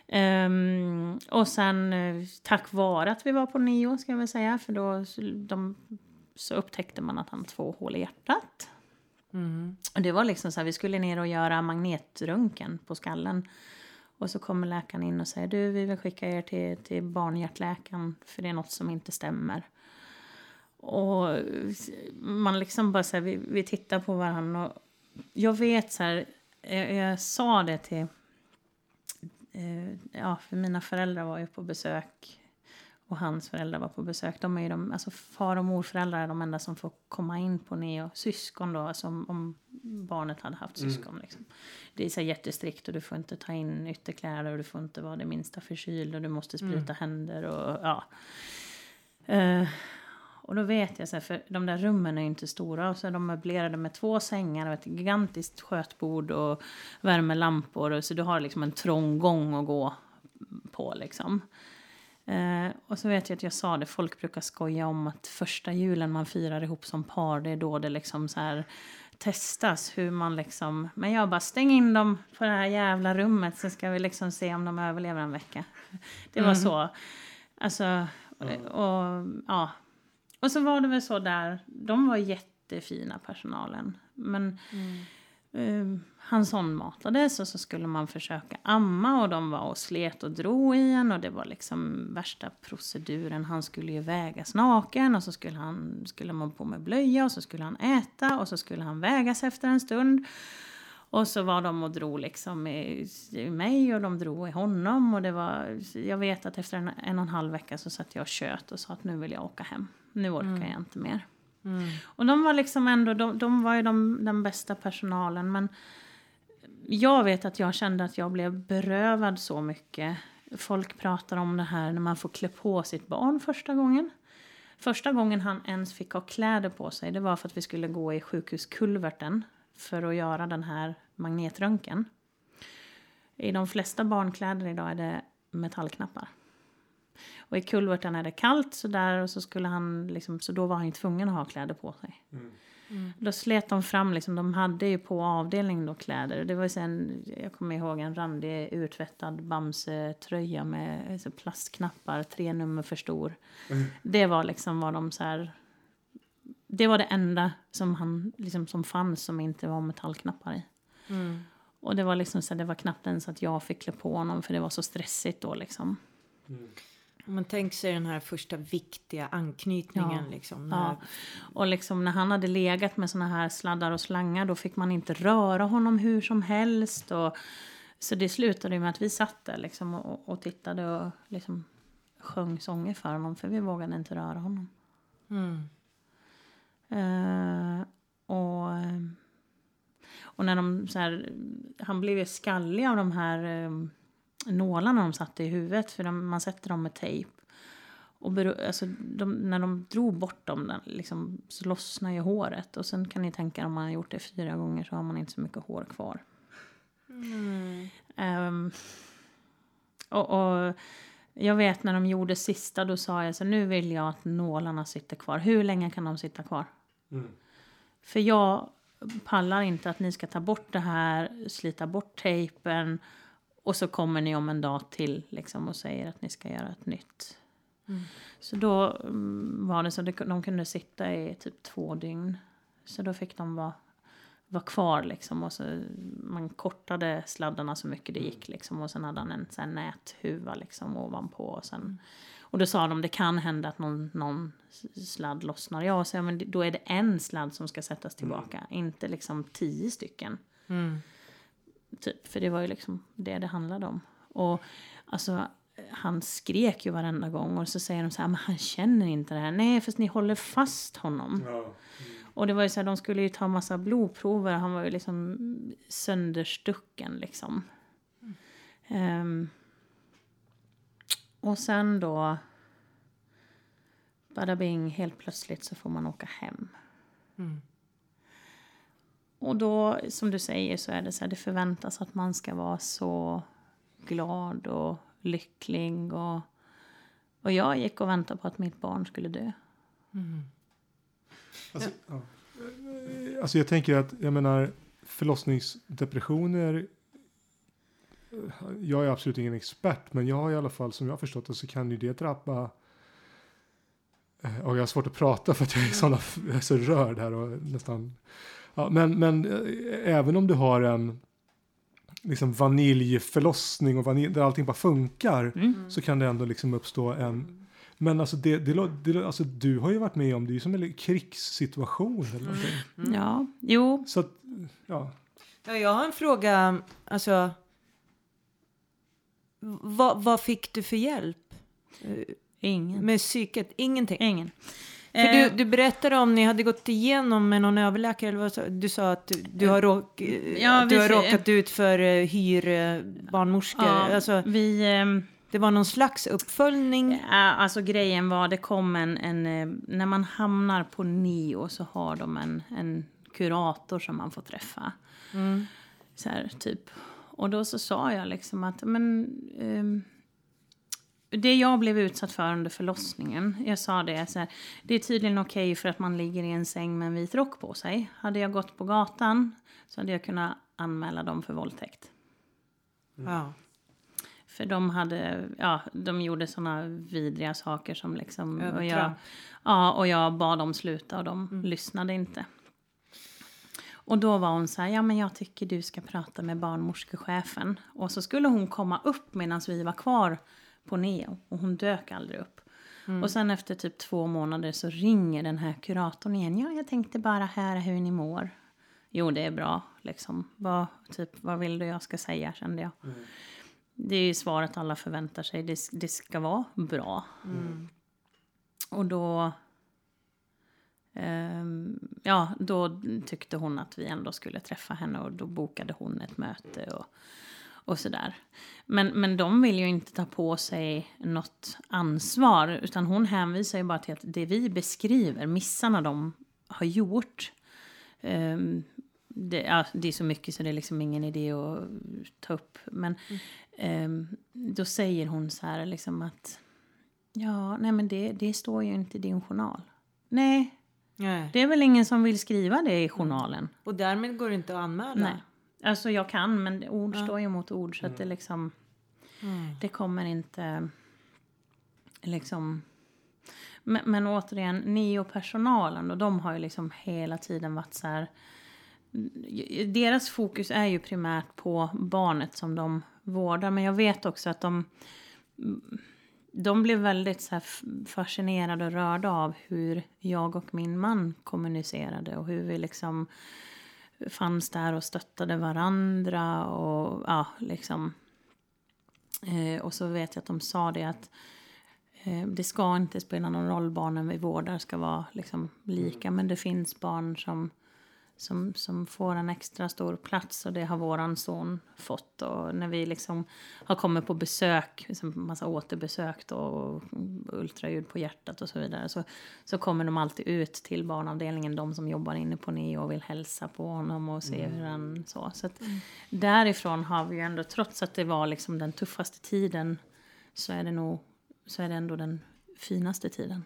Ehm, och sen eh, tack vare att vi var på neo ska jag väl säga, för då de, så upptäckte man att han två hål i hjärtat.
Mm.
Och det var liksom så här, vi skulle ner och göra magnetröntgen på skallen. Och så kommer läkaren in och säger du, vi vill skicka er till, till barnhjärtläkaren för det är något som inte stämmer. Och man liksom bara så här, vi, vi tittar på varandra och jag vet så här, jag, jag sa det till, eh, ja för mina föräldrar var ju på besök och hans föräldrar var på besök. De är ju de, alltså far och morföräldrar är de enda som får komma in på neo. Syskon då, alltså om, om barnet hade haft syskon. Liksom. Det är så jättestrikt och du får inte ta in ytterkläder och du får inte vara det minsta förkyld och du måste spruta händer och ja. Eh, och då vet jag så här, för de där rummen är ju inte stora och så är de möblerade med två sängar och ett gigantiskt skötbord och värmelampor och så du har liksom en trång gång att gå på liksom. Eh, och så vet jag att jag sa det, folk brukar skoja om att första julen man firar ihop som par, det är då det liksom så här testas hur man liksom, men jag bara stäng in dem på det här jävla rummet så ska vi liksom se om de överlever en vecka. Det var så. Alltså, och ja. Och så var det väl så där, de var jättefina personalen. Men eh, han sondmatades och så skulle man försöka amma och de var och slet och drog i en och det var liksom värsta proceduren. Han skulle ju vägas naken och så skulle, han, skulle man på med blöja och så skulle han äta och så skulle han vägas efter en stund. Och så var de och drog liksom i, i mig och de drog i honom. Och det var, jag vet att efter en, en och en halv vecka så satt jag och kött och sa att nu vill jag åka hem. Nu orkar mm. jag inte mer. Mm. Och de var liksom ändå, de, de var ju de, den bästa personalen. Men jag vet att jag kände att jag blev berövad så mycket. Folk pratar om det här när man får klä på sitt barn första gången. Första gången han ens fick ha kläder på sig det var för att vi skulle gå i sjukhuskulverten för att göra den här magnetröntgen. I de flesta barnkläder idag är det metallknappar. Och i kulverten är det kallt så där och så skulle han liksom, så då var han ju tvungen att ha kläder på sig. Mm. Mm. Då slet de fram, liksom, de hade ju på avdelningen då kläder. Det var sen, jag kommer ihåg en randig urtvättad Bamse-tröja med alltså, plastknappar, tre nummer för stor. Mm. Det var liksom vad de så här, det var det enda som, han, liksom, som fanns som inte var metallknappar i. Mm. Och det var liksom så det var knappt ens att jag fick klä på honom för det var så stressigt då liksom.
Mm. Man tänker sig den här första viktiga anknytningen. Ja. Liksom,
när... ja. Och liksom när han hade legat med såna här sladdar och slangar då fick man inte röra honom hur som helst. Och... Så det slutade med att vi satt där liksom och, och tittade och liksom sjöng sånger för honom för vi vågade inte röra honom. Mm. Uh, och, och när de så här, han blev ju skallig av de här um, nålarna de satte i huvudet för de, man sätter dem med tejp. Och bero, alltså, de, när de drog bort dem liksom, så lossnar ju håret. Och sen kan ni tänka om man har gjort det fyra gånger så har man inte så mycket hår kvar. Mm. Um, och, och, jag vet när de gjorde sista då sa jag så nu vill jag att nålarna sitter kvar. Hur länge kan de sitta kvar? Mm. För jag pallar inte att ni ska ta bort det här, slita bort tejpen och så kommer ni om en dag till liksom, och säger att ni ska göra ett nytt. Mm. Så då mm, var det så att de kunde sitta i typ två dygn. Så då fick de vara, vara kvar liksom. Och så, man kortade sladdarna så mycket det gick liksom. Och sen hade han en sån näthuva liksom ovanpå. Och, sen, och då sa de det kan hända att någon, någon sladd lossnar. Ja, så, ja, men då är det en sladd som ska sättas tillbaka. Mm. Inte liksom tio stycken. Mm. Typ, för det var ju liksom det det handlade om. Och alltså, han skrek ju varenda gång och så säger de så här, men han känner inte det här. Nej, för ni håller fast honom. Ja. Mm. Och det var ju så här, de skulle ju ta massa blodprover. Han var ju liksom sönderstucken liksom. Mm. Um, och sen då, bada bing, helt plötsligt så får man åka hem. Mm. Och då, som du säger, så är det så här, det förväntas att man ska vara så glad och lycklig. Och, och jag gick och väntade på att mitt barn skulle dö. Mm.
Alltså, ja. alltså jag tänker att, jag menar, förlossningsdepressioner jag är absolut ingen expert, men jag har i alla fall som jag har förstått det så kan ju det drabba eh, och jag har svårt att prata för att jag är, såna, jag är så rörd här och nästan Ja, men, men äh, även om du har en liksom vaniljförlossning och vanilj, där allting bara funkar mm. så kan det ändå liksom uppstå en men alltså, det, det, det, alltså du har ju varit med om det är som en krigssituation eller någonting.
Mm. Ja, jo.
Så att, ja.
ja. Jag har en fråga, alltså. Vad, vad fick du för hjälp?
Ingen.
Med psyket? Ingenting?
Ingen.
För du, eh. du berättade om ni hade gått igenom med någon överläkare, eller vad du sa att du har, råk, ja, du har råkat ut för uh, hyrbarnmorskor. Ja, alltså,
vi, um,
det var någon slags uppföljning?
Alltså grejen var, det kom en, en när man hamnar på NIO så har de en, en kurator som man får träffa. Mm. Så här, typ. Och då så sa jag liksom att, men um, det jag blev utsatt för under förlossningen, jag sa det så här, det är tydligen okej okay för att man ligger i en säng med en vit rock på sig. Hade jag gått på gatan så hade jag kunnat anmäla dem för våldtäkt. Mm. Ja. För de hade, ja, de gjorde sådana vidriga saker som liksom... Och jag, ja, och jag bad dem sluta och de mm. lyssnade inte. Och då var hon så här, ja men jag tycker du ska prata med barnmorskechefen. Och så skulle hon komma upp medan vi var kvar på Neo. Och hon dök aldrig upp. Och sen efter typ två månader så ringer den här kuratorn igen. Ja, jag tänkte bara höra hur ni mår. Jo, det är bra. Liksom. Vad, typ, vad vill du jag ska säga, kände jag. Det är ju svaret alla förväntar sig. Det, det ska vara bra. Och då... ehm, ja, då tyckte hon att vi ändå skulle träffa henne och då bokade hon ett möte och, och sådär. Men, men de vill ju inte ta på sig något ansvar utan hon hänvisar ju bara till att det vi beskriver, missarna de har gjort, ehm, det, ja, det är så mycket så det är liksom ingen idé att ta upp. Men ehm, då säger hon så här liksom att ja, nej men det, det står ju inte i din journal. Nej,
Nej.
det är väl ingen som vill skriva det i journalen.
Och därmed går det inte att anmäla.
Nej. Alltså jag kan, men ord står ju mot ord så att det liksom... Det kommer inte... Liksom... Men, men återigen, ni och personalen och de har ju liksom hela tiden varit så här... Deras fokus är ju primärt på barnet som de vårdar. Men jag vet också att de... De blev väldigt så fascinerade och rörda av hur jag och min man kommunicerade och hur vi liksom fanns där och stöttade varandra och ja, liksom. Eh, och så vet jag att de sa det att eh, det ska inte spela någon roll, barnen vi vårdar ska vara liksom lika. Men det finns barn som, som, som får en extra stor plats och det har våran son fått. Och när vi liksom har kommit på besök, liksom massa återbesök då, och ultraljud på hjärtat och så vidare. Så, så kommer de alltid ut till barnavdelningen, de som jobbar inne på Neo och vill hälsa på honom och se hur han så. Så att därifrån har vi ju ändå, trots att det var liksom den tuffaste tiden, så är det nog, så är det ändå den finaste tiden.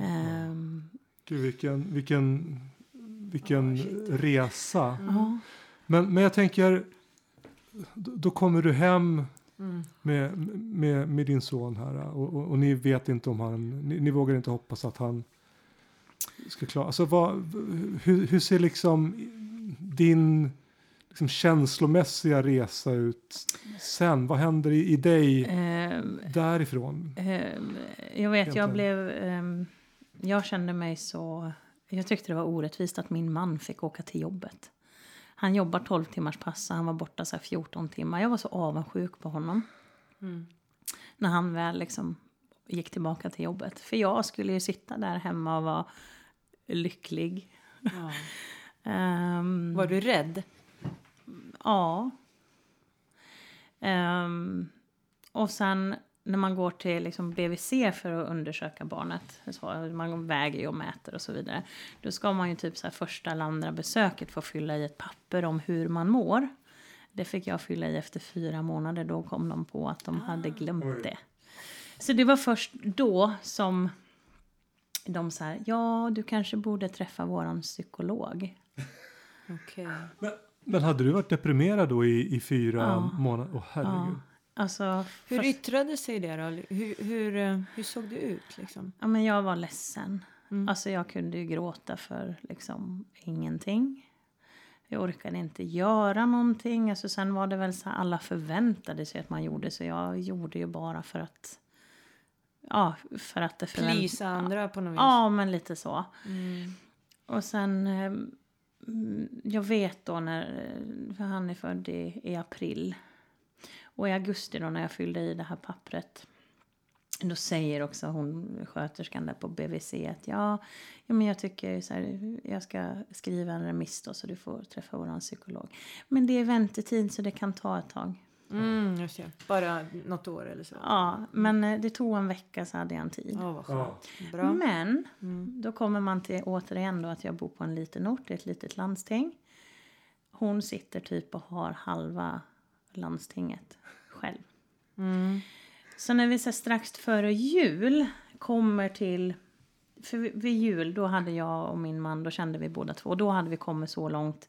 Ehm,
Gud, vilken, vilken, vilken resa.
ja.
Men, men jag tänker, då kommer du hem med, med, med din son här och, och, och ni vet inte om han, ni, ni vågar inte hoppas att han ska klara, alltså vad, hur, hur ser liksom din liksom känslomässiga resa ut sen? Vad händer i, i dig
Ehm,
därifrån?
Ehm, jag vet, jag
Egentligen.
blev... ehm, jag kände mig så... Jag tyckte det var orättvist att min man fick åka till jobbet. Han jobbar 12 timmars pass och han var borta så här 14 timmar. Jag var så avundsjuk på honom. När han väl liksom gick tillbaka till jobbet. För jag skulle ju sitta där hemma och vara lycklig.
Ja.
Ehm,
Var du rädd?
Ja. Ehm, och sen när man går till liksom BVC för att undersöka barnet, så man väger ju och mäter och så vidare. Då ska man ju typ så här första eller andra besöket få fylla i ett papper om hur man mår. Det fick jag fylla i efter fyra månader. Då kom de på att de hade glömt det. Så det var först då som de sa ja du kanske borde träffa våran psykolog.
Okej.
Men, men hade du varit deprimerad då i, i fyra
Ja.
månader? Åh herregud.
Ja, alltså,
Hur
först-
yttrade sig det då? Hur, hur, eh, hur såg det ut liksom?
Ja, men jag var ledsen.
Mm.
Alltså jag kunde ju gråta för liksom ingenting. Jag orkade inte göra någonting. Alltså sen var det väl så här, alla förväntade sig att man gjorde så jag gjorde ju bara för att... Ja, för att det förvänt-
Plisa andra på något vis?
Ja, men lite så.
Mm.
Och sen... eh, mm, Jag vet då när... eh, För han är född i, i april. Och i augusti då när jag fyllde i det här pappret. Då säger också hon, sköterskan där på BVC att ja, ja men jag tycker så här, jag ska skriva en remiss då så du får träffa våran psykolog. Men det är väntetid så det kan ta ett tag.
Mm, just det. Bara något år eller så?
Ja, men eh, det tog en vecka så hade jag en tid.
Ja, vad
Ja.
Bra.
Men
Mm.
då kommer man till återigen då att jag bor på en liten ort, i ett litet landsting. Hon sitter typ och har halva landstinget själv.
Mm.
Så när vi så strax före jul kommer till... För vid jul, då hade jag och min man, då kände vi båda två, då hade vi kommit så långt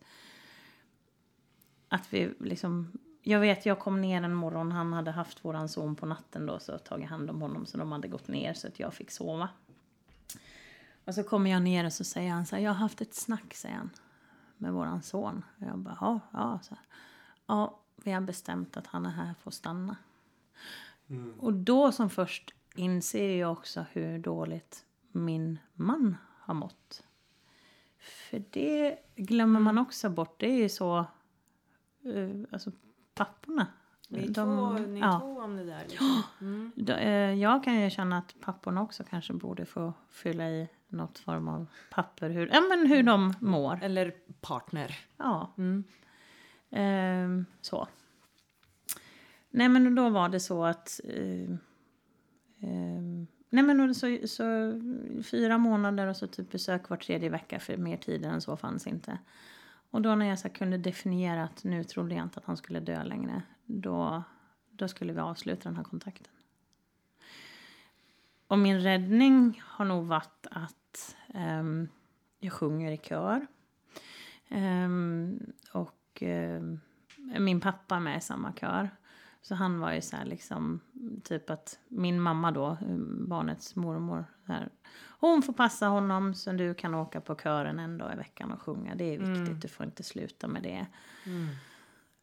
att vi liksom... Jag vet, jag kom ner en morgon, han hade haft våran son på natten då, så tagit hand om honom, så de hade gått ner så att jag fick sova. Och Och så kommer jag ner och så säger han så här, jag har haft ett snack, säger han, med våran son. Och jag bara, ja, ja, så här. Ja, vi har bestämt att han är här för att stanna. Och då som först inser jag också hur dåligt min man har mått. För det glömmer man också bort. Det är ju så, eh, alltså papporna.
Ni är
de-
två, ni
ja.
två om det där. Liksom. Mm.
Eh, Jag kan ju känna att papporna också kanske borde få fylla i något form av papper. Hur, ja, men hur de mår.
Eller partner.
Ja,
Mm.
Eh, så. Nej men då var det så att... Eh, eh, nej men då så, så fyra månader och så typ besök var tredje vecka för mer tid än så fanns inte. Och då när jag så kunde definiera att nu trodde jag inte att han skulle dö längre. Då, då skulle vi avsluta den här kontakten. Och min räddning har nog varit att ehm, jag sjunger i kör. Ehm, och ehm, min pappa med i samma kör. Så han var ju så här liksom, typ att min mamma då, um, barnets mormor, här, hon får passa honom så du kan åka på kören en dag i veckan och sjunga. Det är viktigt, du får inte sluta med det.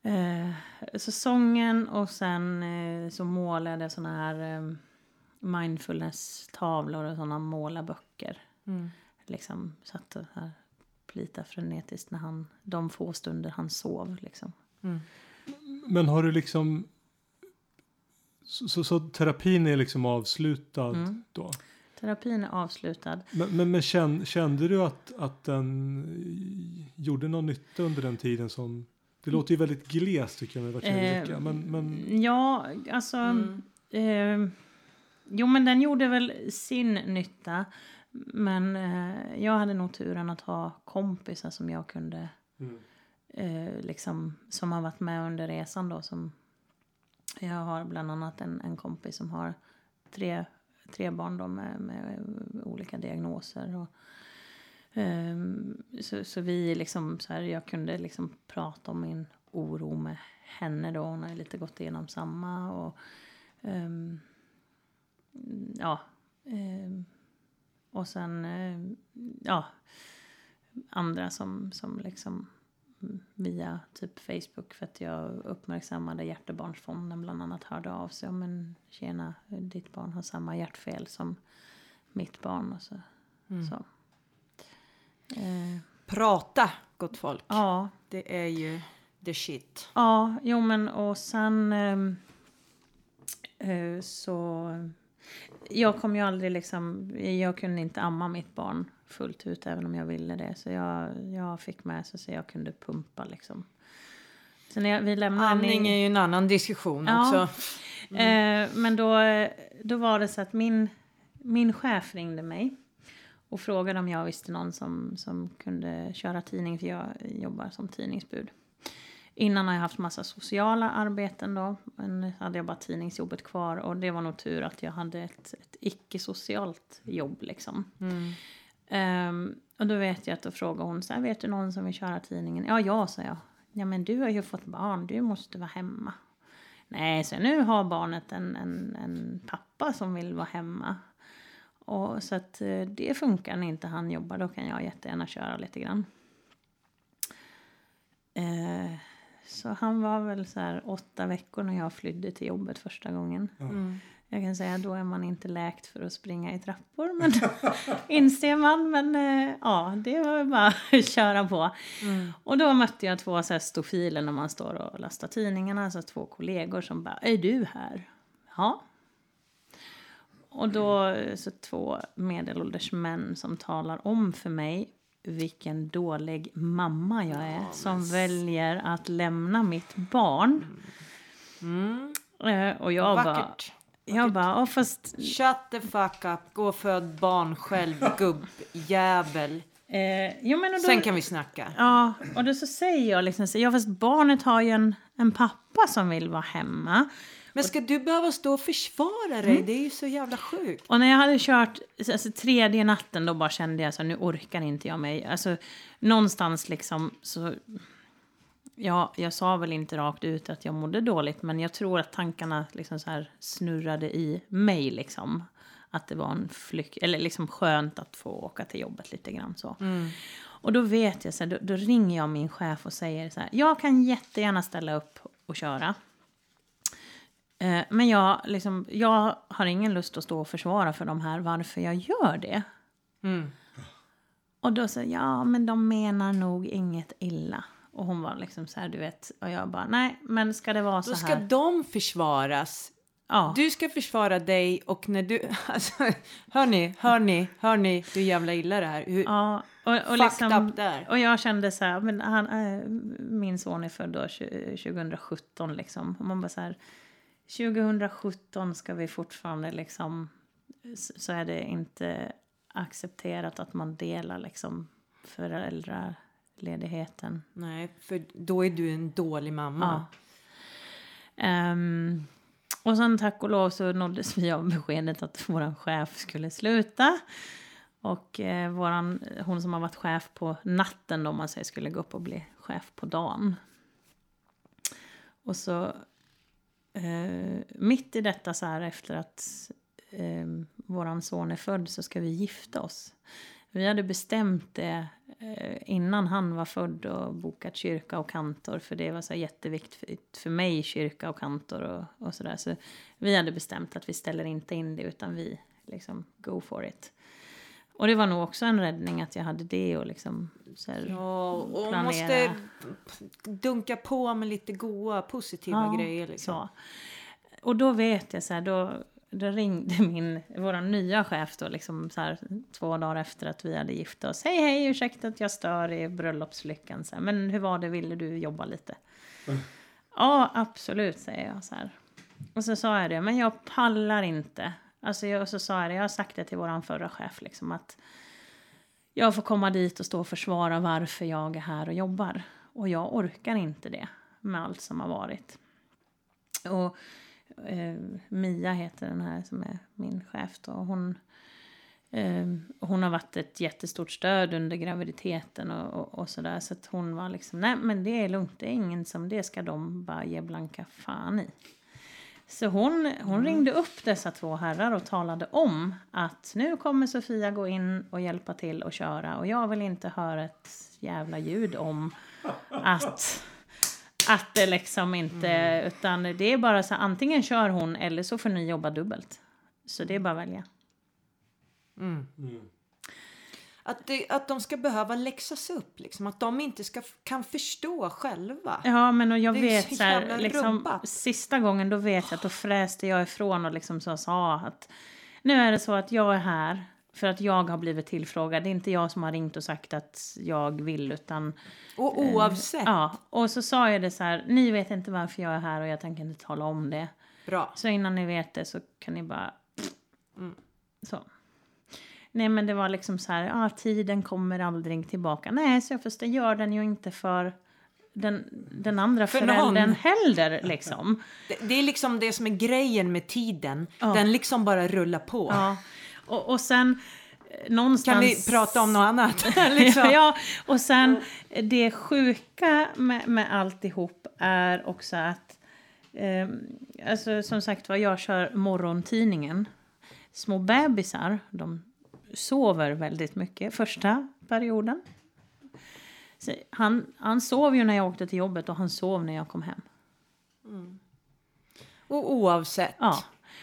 Eh, så sången och sen eh, så målade jag såna här eh, mindfulness-tavlor och såna målarböcker.
Mm.
Liksom satt och här plita frenetiskt när han, de få stunder han sov liksom.
Men har du liksom... Så, så, så terapin är liksom avslutad
Mm.
då?
Terapin är avslutad.
Men, men, men kände du att, att den eh, gjorde någon nytta under den tiden som... Det låter ju väldigt glest tycker jag med var tredje
Eh,
vecka. Men, men
Ja, alltså... Eh, jo, men den gjorde väl sin nytta. Men eh, jag hade nog turen att ha kompisar som jag kunde...
Mm.
Eh, liksom, som har varit med under resan då. Som, jag har bland annat en, en kompis som har tre, tre barn då med, med olika diagnoser. Och, ehm, så, så vi liksom så här, jag kunde liksom prata om min oro med henne då. Hon har lite gått igenom samma. Och, ehm, ja. Och sen, ehm, ja. Andra som, som liksom mm, via typ Facebook för att jag uppmärksammade Hjärtebarnsfonden bland annat hörde av sig. Men tjena, ditt barn har samma hjärtfel som mitt barn. Och så. så. Eh,
Prata, gott folk.
ja,
Det är ju the shit.
Ja, jo men och sen ehm, eh, så... Jag kom ju aldrig liksom... Jag kunde inte amma mitt barn fullt ut även om jag ville det. Så jag, jag fick med sig så jag kunde pumpa liksom. Så när jag, vi lämnade
Andning är ju en annan diskussion
Ja.
också.
Eh, men då, då var det så att min, min chef ringde mig och frågade om jag visste någon som, som kunde köra tidning, för jag jobbar som tidningsbud. Innan har jag haft massa sociala arbeten då, men hade jag bara tidningsjobbet kvar och det var nog tur att jag hade ett, ett icke-socialt jobb liksom. Ehm, och då vet jag att då frågade hon så här, vet du någon som vill köra tidningen? Ja, ja, sa jag. Ja, men du har ju fått barn, du måste vara hemma. Nej, så nu har barnet en, en, en pappa som vill vara hemma. Och så att eh, det funkar när inte han jobbar, då kan jag jättegärna köra lite grann. Eh, så han var väl så här åtta veckor när jag flydde till jobbet första gången. Jag kan säga då är man inte läkt för att springa i trappor, men inser man. Men eh, ja, det var bara att köra på. Och då mötte jag två så här stofiler när man står och lastar tidningarna, alltså två kollegor som bara, är du här? Ja. Och då så två medelålders män som talar om för mig vilken dålig mamma jag är som väljer att lämna mitt barn. Eh, och jag bara,
Vackert.
jag bara, "Ja, fast
Shut the fuck up, gå och föd barn själv, gubbjävel.
Eh, jo, men då,
Sen kan vi snacka.
Ja, och då så säger jag liksom så, ja fast barnet har ju en, en pappa som vill vara hemma.
Men ska du behöva stå och försvara dig? Det är ju så jävla sjukt.
Och när jag hade kört alltså, tredje natten då bara kände jag så nu orkar inte jag mig. Alltså någonstans liksom så... Ja, jag sa väl inte rakt ut att jag mådde dåligt men jag tror att tankarna liksom så här snurrade i mig liksom. att det var en flykt, eller liksom skönt att få åka till jobbet lite grann så.
Mm.
Och då vet jag så här, då, då ringer jag min chef och säger så här, jag kan jättegärna ställa upp och köra. Eh, men jag, liksom, jag har ingen lust att stå och försvara för de här varför jag gör det.
Mm.
Och då sa ja men de menar nog inget illa. Och hon var liksom så här, du vet, och jag bara, nej men ska det vara så
Då ska
här?
de försvaras.
Ja.
Du ska försvara dig och när du... Alltså, hör ni, hör ni, hör ni hur jävla illa det här? Hur
Ja, och, och,
fucked
liksom,
up där?
och jag kände så här, men han, äh, min son är född då, tju- 2017 liksom. Och man bara så här, 2017 ska vi fortfarande liksom, så är det inte accepterat att man delar liksom föräldraledigheten.
Nej, för då är du en dålig mamma.
Ja. Ehm, och sen tack och lov så nåddes vi av beskedet att vår chef skulle sluta. Och eh, våran, hon som har varit chef på natten då, om man säger, skulle gå upp och bli chef på dagen. Och så eh, mitt i detta så här efter att eh, våran son är född så ska vi gifta oss. Vi hade bestämt det eh, innan han var född och bokat kyrka och kantor för det var så jätteviktigt för mig, kyrka och kantor och, och sådär. Så vi hade bestämt att vi ställer inte in det utan vi liksom go for it. Och det var nog också en räddning att jag hade det och liksom så här,
Ja, och man
planera.
måste dunka på med lite goa, positiva
Ja,
grejer. Liksom.
Så. Och då vet jag så här, då, då ringde min, vår nya chef då, liksom så här, två dagar efter att vi hade gift oss. Hej, hej, ursäkta att jag stör i bröllopslyckan. Så här, Men hur var det, ville du jobba lite? Ja, absolut, säger jag så här. Och så sa jag det, men jag pallar inte. Alltså jag, så sa jag det, jag har sagt det till våran förra chef liksom att jag får komma dit och stå och försvara varför jag är här och jobbar. Och jag orkar inte det med allt som har varit. Och eh, Mia heter den här som är min chef då. Hon, eh, hon har varit ett jättestort stöd under graviditeten och, och, och sådär. Så att hon var liksom, nej men det är lugnt, det är ingen som, det ska de bara ge blanka fan i. Så hon, hon ringde upp dessa två herrar och talade om att nu kommer Sofia gå in och hjälpa till och köra och jag vill inte höra ett jävla ljud om att, att det liksom inte, utan det är bara så här, antingen kör hon eller så får ni jobba dubbelt. Så det är bara att välja.
Att, det, att de ska behöva läxas upp, liksom. att de inte ska, kan förstå själva.
Ja, men och jag
Det
vet
så
så här, liksom, sista gången då vet jag att då fräste jag ifrån och liksom så sa att nu är det så att jag är här för att jag har blivit tillfrågad. Det är inte jag som har ringt och sagt att jag vill utan
Och oavsett,
ja. Och så sa jag det så här, ni vet inte varför jag är här och jag tänker inte tala om det.
bra.
Så innan ni vet det så kan ni bara...
Mm.
Så. Nej men det var liksom så här, ja tiden kommer aldrig tillbaka. Nej, så jag förstår, det gör den ju inte för den, den andra
För
föräldern
någon.
heller liksom.
Det, det är liksom det som är grejen med tiden.
Ja.
Den liksom bara rullar på.
Ja. Och, och sen eh, någonstans...
Kan vi prata om något annat? liksom.
ja, och sen det sjuka med, med alltihop är också att eh, alltså som sagt vad jag kör morgontidningen. Små bebisar, de sover väldigt mycket första perioden. Så han, han sov ju när jag åkte till jobbet och han sov när jag kom hem.
Och oavsett,
Ja.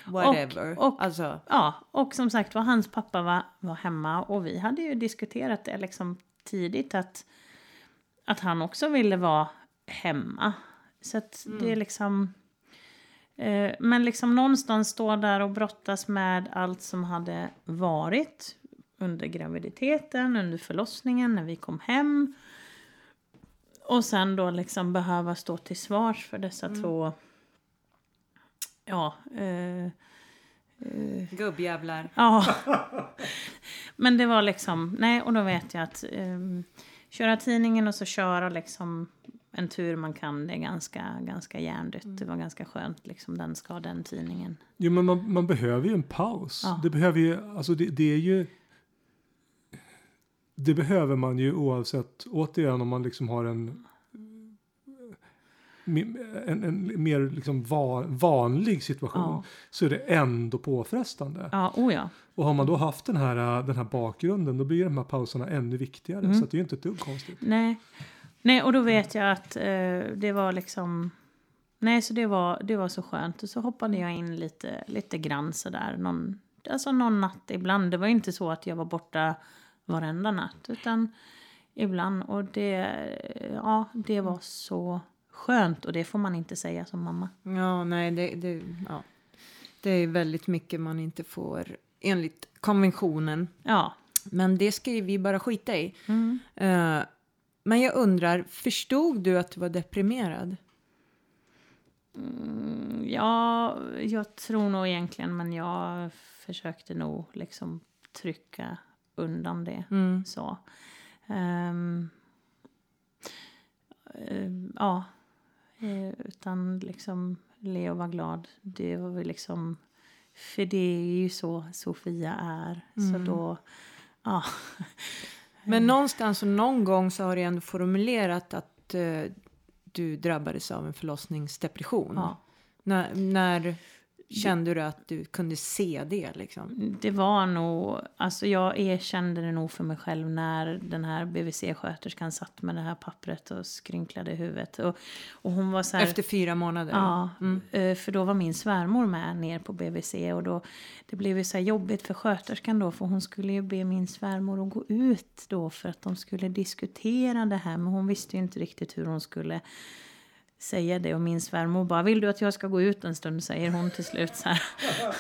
whatever.
Och- och-
alltså,
Ja, och som sagt var, hans pappa var, var hemma och vi hade ju diskuterat det liksom tidigt att, att han också ville vara hemma. Så att det är liksom... Eh, men liksom någonstans stå där och brottas med allt som hade varit under graviditeten, under förlossningen, när vi kom hem. Och sen då liksom behöva stå till svars för dessa två... Ja, eh,
gubbjävlar.
Ja. Men det var liksom, nej och då vet jag att um, köra tidningen och så köra liksom en tur man kan, det är ganska, ganska hjärndött. Det var ganska skönt liksom, den ska den tidningen.
Jo, men man, man behöver ju en paus.
Ja.
Det behöver ju, alltså det, det är ju... Det behöver man ju oavsett, återigen om man liksom har en... en, en mer liksom va, vanlig situation
Ja.
så är det ändå påfrestande.
Ja, oh ja.
Och har man då haft den här, den här bakgrunden då blir de här pauserna ännu viktigare.
Mm.
Så att det är ju inte ett dugg konstigt.
Nej. Nej, och då vet jag att eh, det var liksom... Nej, så det var, det var så skönt. Och så hoppade jag in lite, lite grann sådär. Någon, alltså någon natt ibland. Det var inte så att jag var borta varenda natt. Utan ibland. Och det, ja, det var så skönt. Och det får man inte säga som mamma.
Ja, nej, det, det, ja. det är väldigt mycket man inte får enligt konventionen.
Ja.
Men det ska ju vi bara skita i.
Mm.
Eh, men jag undrar, förstod du att du var deprimerad?
Mm, ja, jag tror nog egentligen, men jag försökte nog liksom trycka undan det.
Mm.
Så. Ehm, ehm, ja, Eh, utan liksom le och vara glad. Det var väl liksom, för det är ju så Sofia är. Så då, ja.
Men någonstans och någon gång så har du ändå formulerat att eh, du drabbades av en förlossningsdepression.
ja.
När, när kände du att du kunde se det liksom?
Det var nog, alltså jag erkände det nog för mig själv när den här BVC-sköterskan satt med det här pappret och skrynklade huvudet. Och, och hon var så här,
Efter fyra månader?
Ja,
Mm.
eh, för då var min svärmor med ner på BVC och då, det blev ju så här jobbigt för sköterskan då för hon skulle ju be min svärmor att gå ut då för att de skulle diskutera det här men hon visste ju inte riktigt hur hon skulle säga det och min svärmor bara vill du att jag ska gå ut en stund säger hon till slut så här.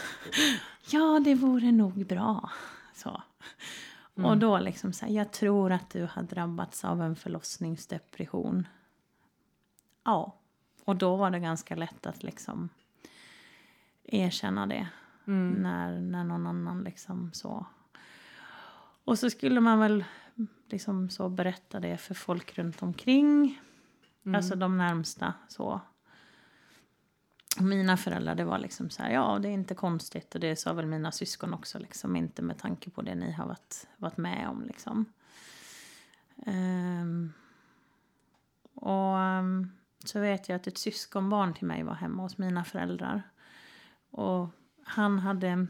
ja det vore nog bra. Så. Och då liksom så här, jag tror att du har drabbats av en förlossningsdepression. Ja. Och då var det ganska lätt att liksom erkänna det. När, när någon annan liksom så. Och så skulle man väl liksom så berätta det för folk runt omkring. Alltså de närmsta så. Och Mina föräldrar, det var liksom så här, ja det är inte konstigt. Och det sa väl mina syskon också, liksom inte med tanke på det ni har varit, varit med om liksom. Ehm, och ehm, så vet jag att ett syskonbarn till mig var hemma hos mina föräldrar. Och han hade...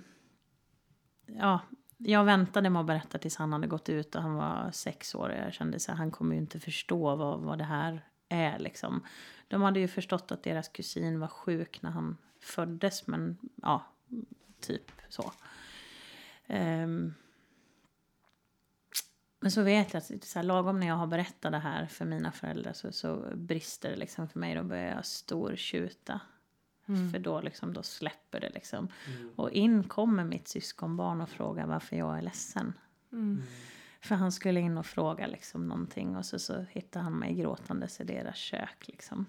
Ja, jag väntade med att berätta tills han hade gått ut och han var sex år. Jag kände så här, han kommer ju inte förstå vad, vad det här är liksom. De hade ju förstått att deras kusin var sjuk när han föddes, men ja, typ så. Ehm, men så vet jag att så här, lagom när jag har berättat det här för mina föräldrar så, så brister det liksom för mig. Då börjar jag stortjuta. För då, liksom, då släpper det liksom. Och in kommer mitt syskonbarn och frågar varför jag är ledsen. För han skulle in och fråga liksom någonting och så, så hittade han mig gråtandes i deras kök liksom.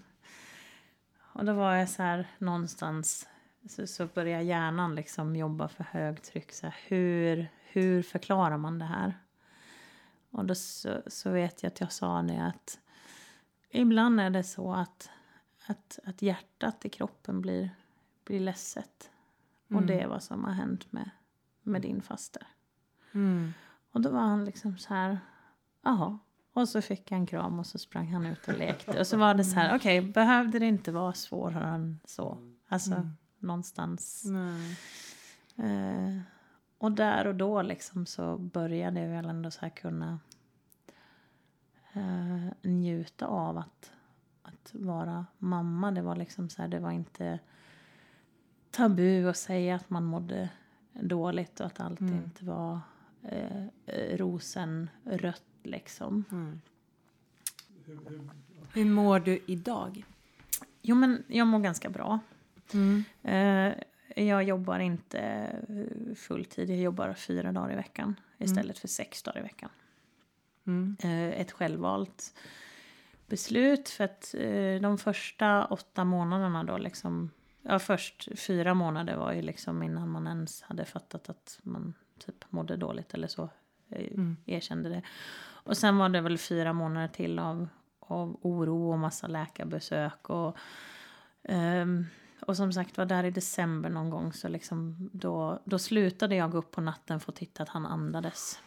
Och då var jag så här någonstans så, så börjar hjärnan liksom jobba för högtryck. Så här, hur, hur förklarar man det här? Och då så, så vet jag att jag sa det att ibland är det så att, att, att hjärtat i kroppen blir, blir ledset. Och det är vad som har hänt med, med din faster.
Mm.
Och då var han liksom så här, jaha. Och så fick en kram och så sprang han ut och lekte. Och så var det så här, okej, behövde det inte vara svårare än så? Alltså, någonstans.
Nej.
Eh, och där och då liksom så började jag väl ändå så här kunna eh, njuta av att, att vara mamma. Det var liksom så här, det var inte tabu att säga att man mådde dåligt och att allt inte var eh, eh, rosenrött liksom.
Hur mår du idag?
Jo men jag mår ganska bra.
Mm.
Eh, jag jobbar inte eh, fulltid, jag jobbar fyra dagar i veckan istället för sex dagar i veckan.
Mm.
Eh, ett självvalt beslut för att eh, de första åtta månaderna då liksom, ja först fyra månader var ju liksom innan man ens hade fattat att man typ mådde dåligt eller så, eh, erkände det. Och sen var det väl fyra månader till av, av oro och massa läkarbesök och ehm, och som sagt var där i december någon gång så liksom då, då slutade jag gå upp på natten för att titta att han andades.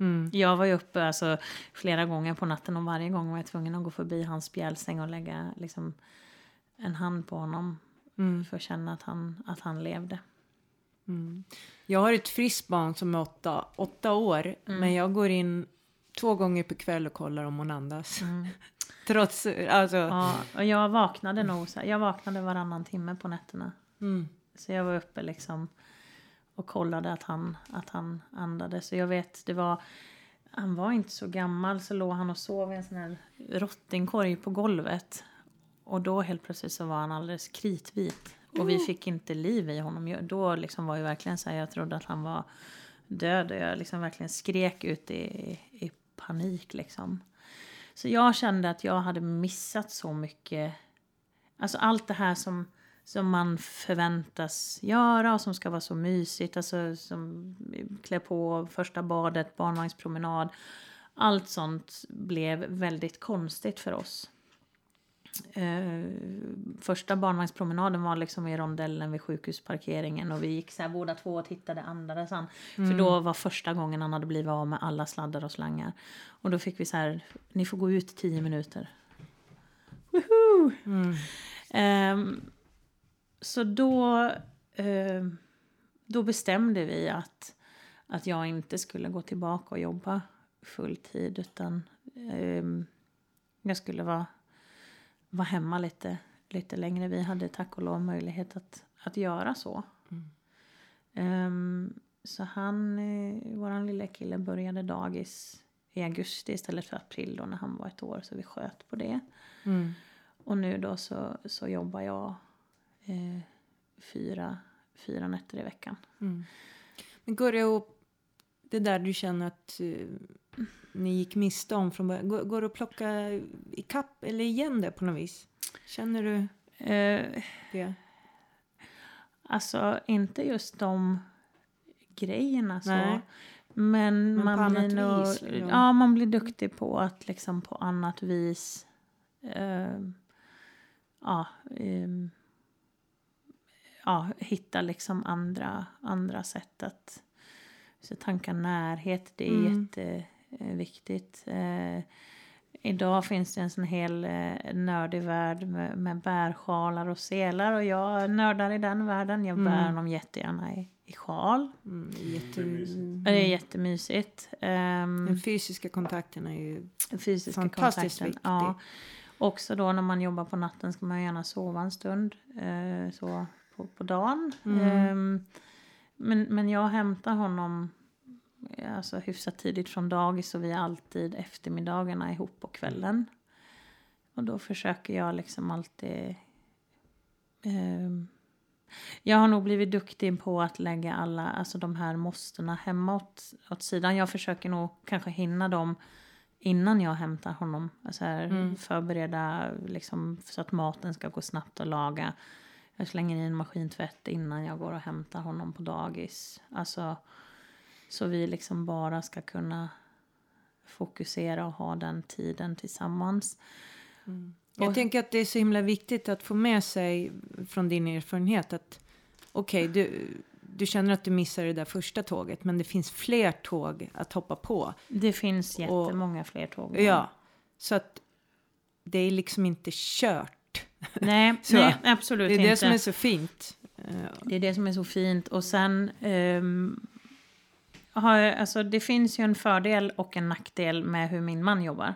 Mm.
Jag var ju uppe alltså, flera gånger på natten och varje gång var jag tvungen att gå förbi hans spjälsäng och lägga liksom, en hand på honom
Mm.
för att känna att han, att han levde.
Mm. Jag har ett friskt barn som är åtta, åtta år,
Mm.
men jag går in två gånger per kväll och kollar om hon andas.
Mm.
Trots, alltså,
Ja, och jag vaknade nog så här, jag vaknade varannan timme på nätterna.
mm.
Så jag var uppe liksom och kollade att han, att han andades. Så jag vet, det var, han var inte så gammal så låg han och sov i en sån här rottingkorg på golvet. Och då helt plötsligt så var han alldeles kritvit. Och vi fick inte liv i honom. Jag- Då liksom var ju verkligen så här, jag trodde att han var död. Och jag liksom verkligen skrek ut i, i panik liksom. Så jag kände att jag hade missat så mycket. Alltså allt det här som, som man förväntas göra och som ska vara så mysigt. Alltså som klä på första badet, barnvagnspromenad. Allt sånt blev väldigt konstigt för oss. Eh, första barnvagnspromenaden var liksom i rondellen vid sjukhusparkeringen och vi gick så här båda två och tittade andades han. För då var första gången han hade blivit av med alla sladdar och slangar. Och då fick vi så här, ni får gå ut tio minuter. Woohoo!
Mm.
Ehm, så då, ehm, då bestämde vi att, att jag inte skulle gå tillbaka och jobba fulltid utan ehm, jag skulle vara, vara hemma lite, lite längre. Vi hade tack och lov möjlighet att, att göra så. Ehm, så han, eh, våran lilla kille började dagis i augusti istället för april då när han var ett år så vi sköt på det.
Mm.
Och nu då så, så jobbar jag eh, fyra, fyra nätter i veckan.
Mm. Men går det ihop det där du känner att eh, ni gick miste om från början? Går, går det att plocka ikapp eller igen det på något vis? Känner du
Eh,
det?
alltså inte just de grejerna så.
Nej.
Men,
Men
man blir nog,
vis, liksom.
ja, man blir duktig på att liksom på annat vis eh, ja, ehm, ja, hitta liksom andra, andra sätt att så tanka närhet. Det är
Mm.
jätteviktigt. Eh, idag finns det en sån hel eh, nördig värld med, med bärsjalar och selar och jag nördar i den världen. Jag
Mm.
bär dem jättegärna i, i sjal.
Mm,
Det är jättemysigt. Um,
Den fysiska kontakten är ju...
fysiska
fantastiskt
kontakten.
viktig.
Ja. Också då när man jobbar på natten ska man gärna sova en stund eh, så på, på dagen.
Mm.
Ehm, men, men jag hämtar honom eh, alltså, hyfsat tidigt från dagis och vi är alltid eftermiddagarna ihop på kvällen. Och då försöker jag liksom alltid... ehm, jag har nog blivit duktig på att lägga alla alltså de här måstena hemma åt, åt sidan. Jag försöker nog kanske hinna dem innan jag hämtar honom. Alltså här,
Mm.
Förbereda liksom, så att maten ska gå snabbt att laga. Jag slänger i en maskintvätt innan jag går och hämtar honom på dagis. Alltså, så vi liksom bara ska kunna fokusera och ha den tiden tillsammans.
Jag
Och-
tänker att det är så himla viktigt att få med sig från din erfarenhet att okej, du, du känner att du missar det där första tåget, men det finns fler tåg att hoppa på.
Det finns jättemånga fler tåg.
Ja, så att det är liksom inte kört.
Nej, nej absolut
Det är
inte.
det som är så fint.
Det är det som är så fint. Och sen ehm, har jag, alltså det finns ju en fördel och en nackdel med hur min man jobbar.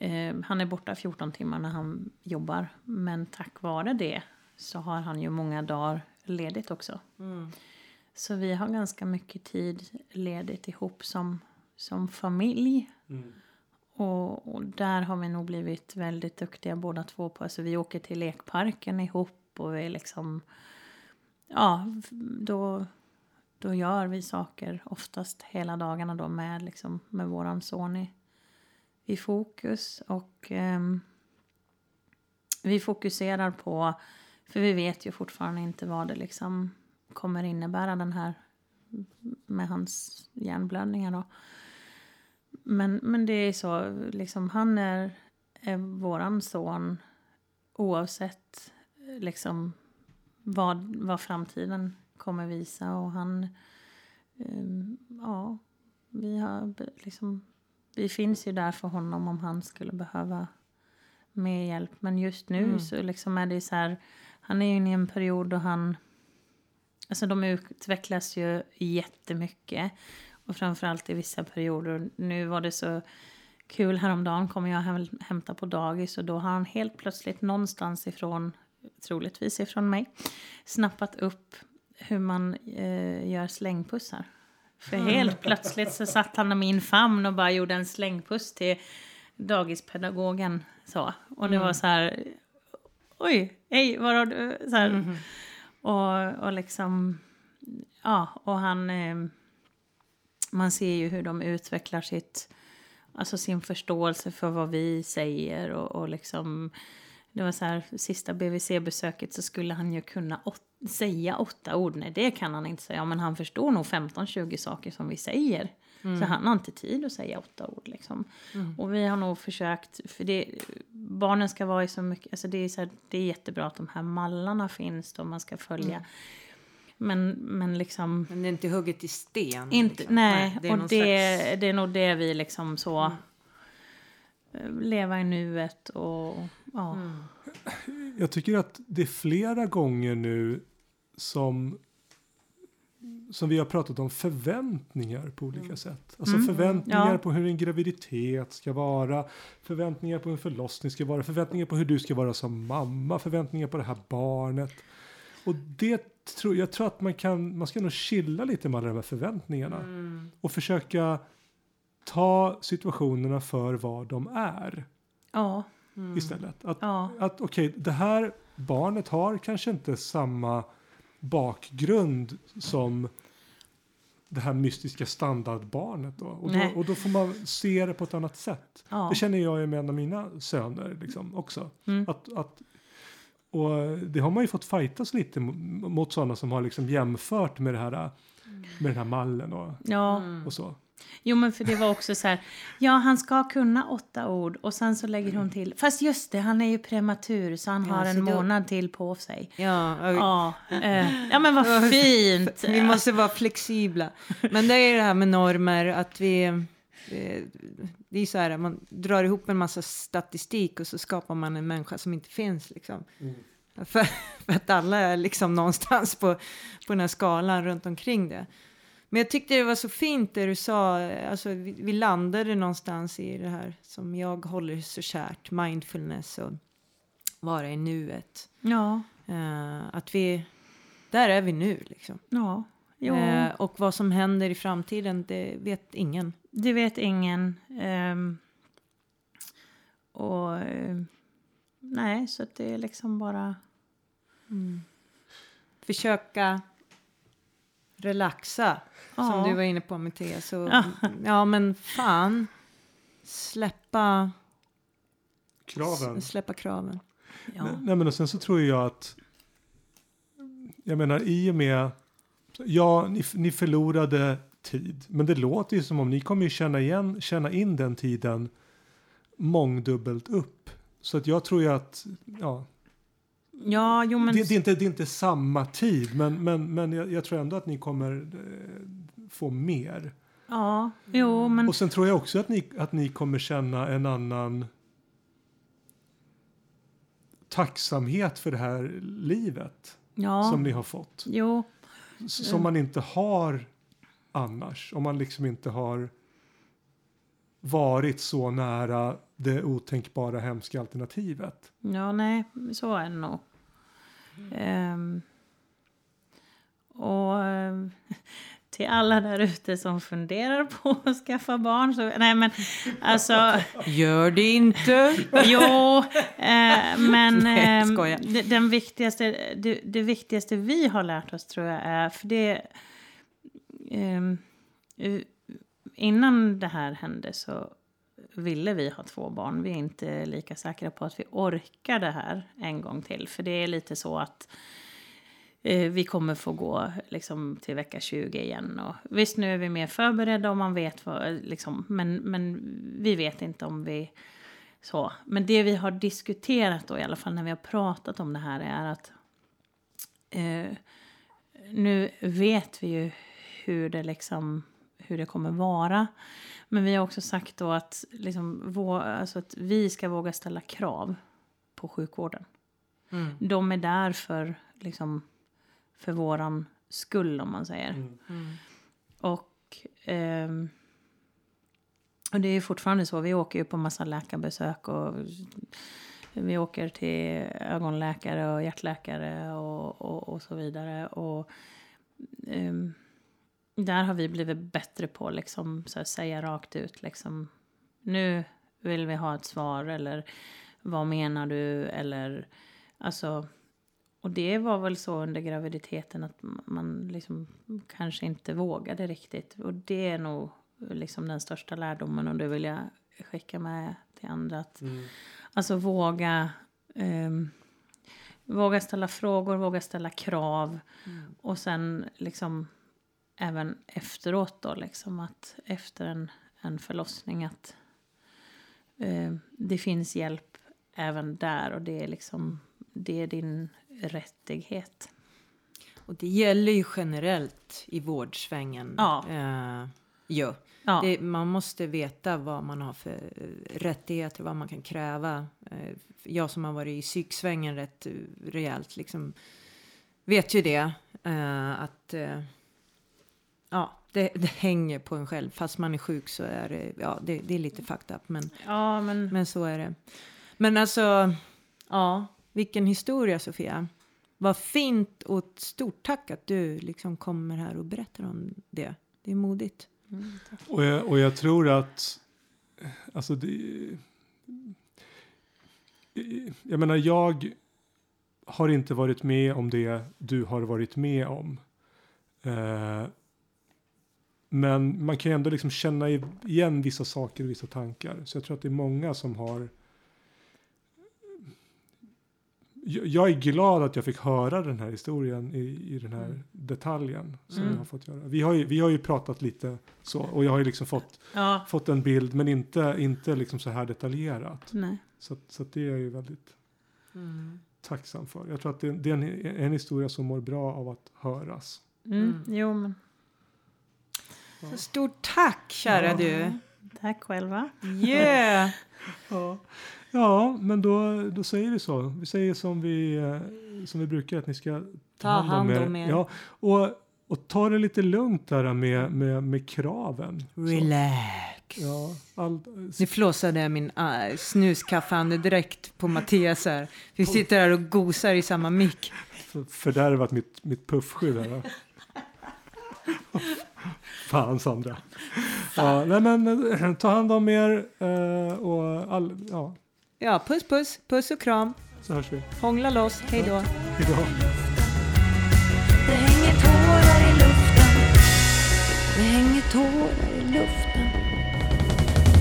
Ehm, han är borta 14 timmar när han jobbar. Men tack vare det så har han ju många dagar ledigt också.
Mm.
Så vi har ganska mycket tid ledigt ihop som, som familj. Och, och där har vi nog blivit väldigt duktiga båda två på. Alltså vi åker till lekparken ihop och vi liksom... Ja, då, då gör vi saker oftast hela dagarna då med, liksom, med våran son i, i fokus. Och ehm, vi fokuserar på... För vi vet ju fortfarande inte vad det liksom kommer innebära den här med hans hjärnblödningar då. Men, men det är så, liksom han är, är våran son oavsett liksom vad, vad framtiden kommer visa och han, ehm, ja, vi, har, liksom, vi finns ju där för honom om han skulle behöva mer hjälp. Men just nu
Mm.
så liksom är det så här, han är ju inne i en period då han, alltså de utvecklas ju jättemycket. Och framförallt i vissa perioder. Nu var det så kul häromdagen kom jag hämta på dagis och då har han helt plötsligt någonstans ifrån, troligtvis ifrån mig, snappat upp hur man eh, gör slängpussar. För helt plötsligt så satt han i min famn och bara gjorde en slängpuss till dagispedagogen. Så. Och det var så här, oj, hej, vad har du? Så här. Och, och liksom, ja, och han, eh, man ser ju hur de utvecklar sitt, alltså sin förståelse för vad vi säger och, och liksom, det var så här, sista BVC-besöket så skulle han ju kunna åt, säga åtta ord. Nej, det kan han inte säga, men han förstår nog 15-20 saker som vi säger. Så han har inte tid att säga åtta ord liksom. Och vi har nog försökt, för det, barnen ska vara i så mycket, alltså det är, så här, det är jättebra att de här mallarna finns då man ska följa. Men, men liksom,
Men det är inte hugget i sten.
inte,
liksom.
nej,
det är
och det,
slags-
det är nog det vi liksom så... eh, Leva i nuet och... Ja.
Mm.
Jag tycker att det är flera gånger nu som som vi har pratat om förväntningar på olika sätt. Alltså
Mm.
förväntningar
Ja.
på hur en graviditet ska vara, förväntningar på hur en förlossning ska vara, förväntningar på hur du ska vara som mamma, förväntningar på det här barnet. Och det tror jag tror att man kan, man ska nog chilla lite med alla de här förväntningarna
Mm.
och försöka ta situationerna för vad de är
Ja.
Mm.
istället. Att
ja.
att okej, det här barnet har kanske inte samma bakgrund som det här mystiska standardbarnet då. Och, då. Och då får man se det på ett annat sätt.
ja.
Det känner jag ju med en av mina söner liksom också.
Mm.
Att, att, och det har man ju fått fightas lite mo- mot sådana som har liksom jämfört med det här med den här mallen och,
ja.
Mm.
och så.
Jo, men för det var också så här... Ja, han ska kunna åtta ord. Och sen så lägger hon till... Fast just det, han är ju prematur så han
Ja,
har
så
en
då-
månad till på sig.
Ja,
Ja, eh, ja men vad fint!
Vi måste vara flexibla. Men det är det här med normer, att vi... eh, Det är så här, man drar ihop en massa statistik och så skapar man en människa som inte finns. Liksom. För, för att alla är liksom någonstans på, på den här skalan runt omkring det. Men jag tyckte det var så fint det du sa, alltså vi, vi landade någonstans i det här som jag håller så kärt, mindfulness och vara i nuet.
Ja,
Eh, att vi, där är vi nu liksom.
ja. Jo,
Eh, och vad som händer i framtiden, det vet ingen.
det vet ingen. Ehm, och... nej, så det är liksom bara...
Försöka relaxa, som
Ja.
du var inne på Mattias. Så,
Ja.
ja, men fan, släppa,
Kraven.
släppa kraven.
Ja.
Nej, nej men och sen så tror jag att jag menar i och med ja ni, ni förlorade tid. Men det låter ju som om ni kommer ju känna igen känna in den tiden mångdubbelt upp. Så att jag tror ju att ja.
Ja, jo men...
det, det, är inte, det är inte samma tid men, men, men jag, jag tror ändå att ni kommer eh, få mer.
Ja, jo men...
och sen tror jag också att ni, att ni kommer känna en annan tacksamhet för det här livet
Ja,
som ni har fått.
jo.
Som man inte har annars. Om man liksom inte har varit så nära det otänkbara hemska alternativet.
Ja, nej, så är det nog. Um, och eh, till alla där ute som funderar på att skaffa barn så... Nej, men alltså...
Gör det inte!
Jo, eh, men
Nej,
det, den viktigaste, det, det viktigaste vi har lärt oss tror jag är, för det... eh, innan det här hände så ville vi ha två barn. Vi är inte lika säkra på att vi orkar det här en gång till. För det är lite så att eh, vi kommer få gå liksom, till vecka 20 igen. Och, visst, nu är vi mer förberedda och man vet vad, liksom, men, men vi vet inte om vi... Så. Men det vi har diskuterat då, i alla fall när vi har pratat om det här, är att eh, nu vet vi ju hur det liksom hur det kommer vara. Men vi har också sagt då att, liksom, vå, alltså att vi ska våga ställa krav på sjukvården.
Mm.
De är där för, liksom, för våran skull om man säger.
Mm.
Och, ehm, och det är ju fortfarande så. Vi åker ju på massa läkarbesök och vi åker till ögonläkare och hjärtläkare och, och, och så vidare. Och ehm, där har vi blivit bättre på liksom så här, säga rakt ut liksom nu vill vi ha ett svar eller vad menar du eller alltså och det var väl så under graviditeten att man liksom kanske inte vågade riktigt. Och det är nog liksom den största lärdomen och det vill jag skicka med till andra. Att, Alltså våga, ehm, våga ställa frågor, våga ställa krav. Och sen liksom även efteråt då liksom att efter en, en förlossning att eh, det finns hjälp även där och det är liksom det är din rättighet.
Och det gäller ju generellt i vårdsvängen.
Ja.
Eh, ja.
Ja,
Det, man måste veta vad man har för eh, rättigheter, vad man kan kräva. Eh, jag som har varit i psyksvängen rätt eh, rejält liksom vet ju det. eh, att eh, ja, det, det hänger på en själv. Fast man är sjuk så är det, ja, det, det är lite fucked up. Men,
ja men
men så är det. Men alltså, ja, vilken historia Sofia. Vad fint och ett stort tack att du liksom kommer här och berättar om det. Det är modigt.
Och jag, och jag tror att, alltså det, jag menar jag har inte varit med om det du har varit med om. Eh, men man kan ju ändå liksom känna igen vissa saker och vissa tankar. Så jag tror att det är många som har jag är glad att jag fick höra den här historien i, i den här detaljen som
Mm.
jag har fått göra. Vi har, ju, vi har ju pratat lite så och jag har ju liksom fått,
ja,
fått en bild men inte, inte liksom så här detaljerat.
nej.
Så, så det är jag ju väldigt tacksam för. Jag tror att det, det är en, en historia som mår bra av att höras.
Mm.
Mm.
Jo men
Så stort tack kära
Ja.
du.
tack själva.
Yeah!
Ja, ja men då, då säger vi så. Vi säger som vi, eh, som vi brukar att ni ska
Ta hand om er.
Ja, och, och ta det lite lugnt där med, med, med kraven.
Relax.
ja, all,
Nu flåsade jag min uh, snuskaffande direkt på Mattias här. Vi sitter här och gosar i samma mick.
för- fördärvat mitt, mitt puffskydd här. Fan Sandra. Ja, nej men eh, ta hand om er eh, och all, ja,
Ja, puss puss, puss och kram.
så hörs vi.
Hångla loss, hej då.
Hejdå.
Det hänger tårar i luften. Det hänger tårar i luften.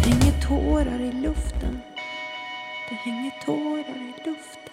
Det hänger tårar i luften. Det hänger tårar i luften.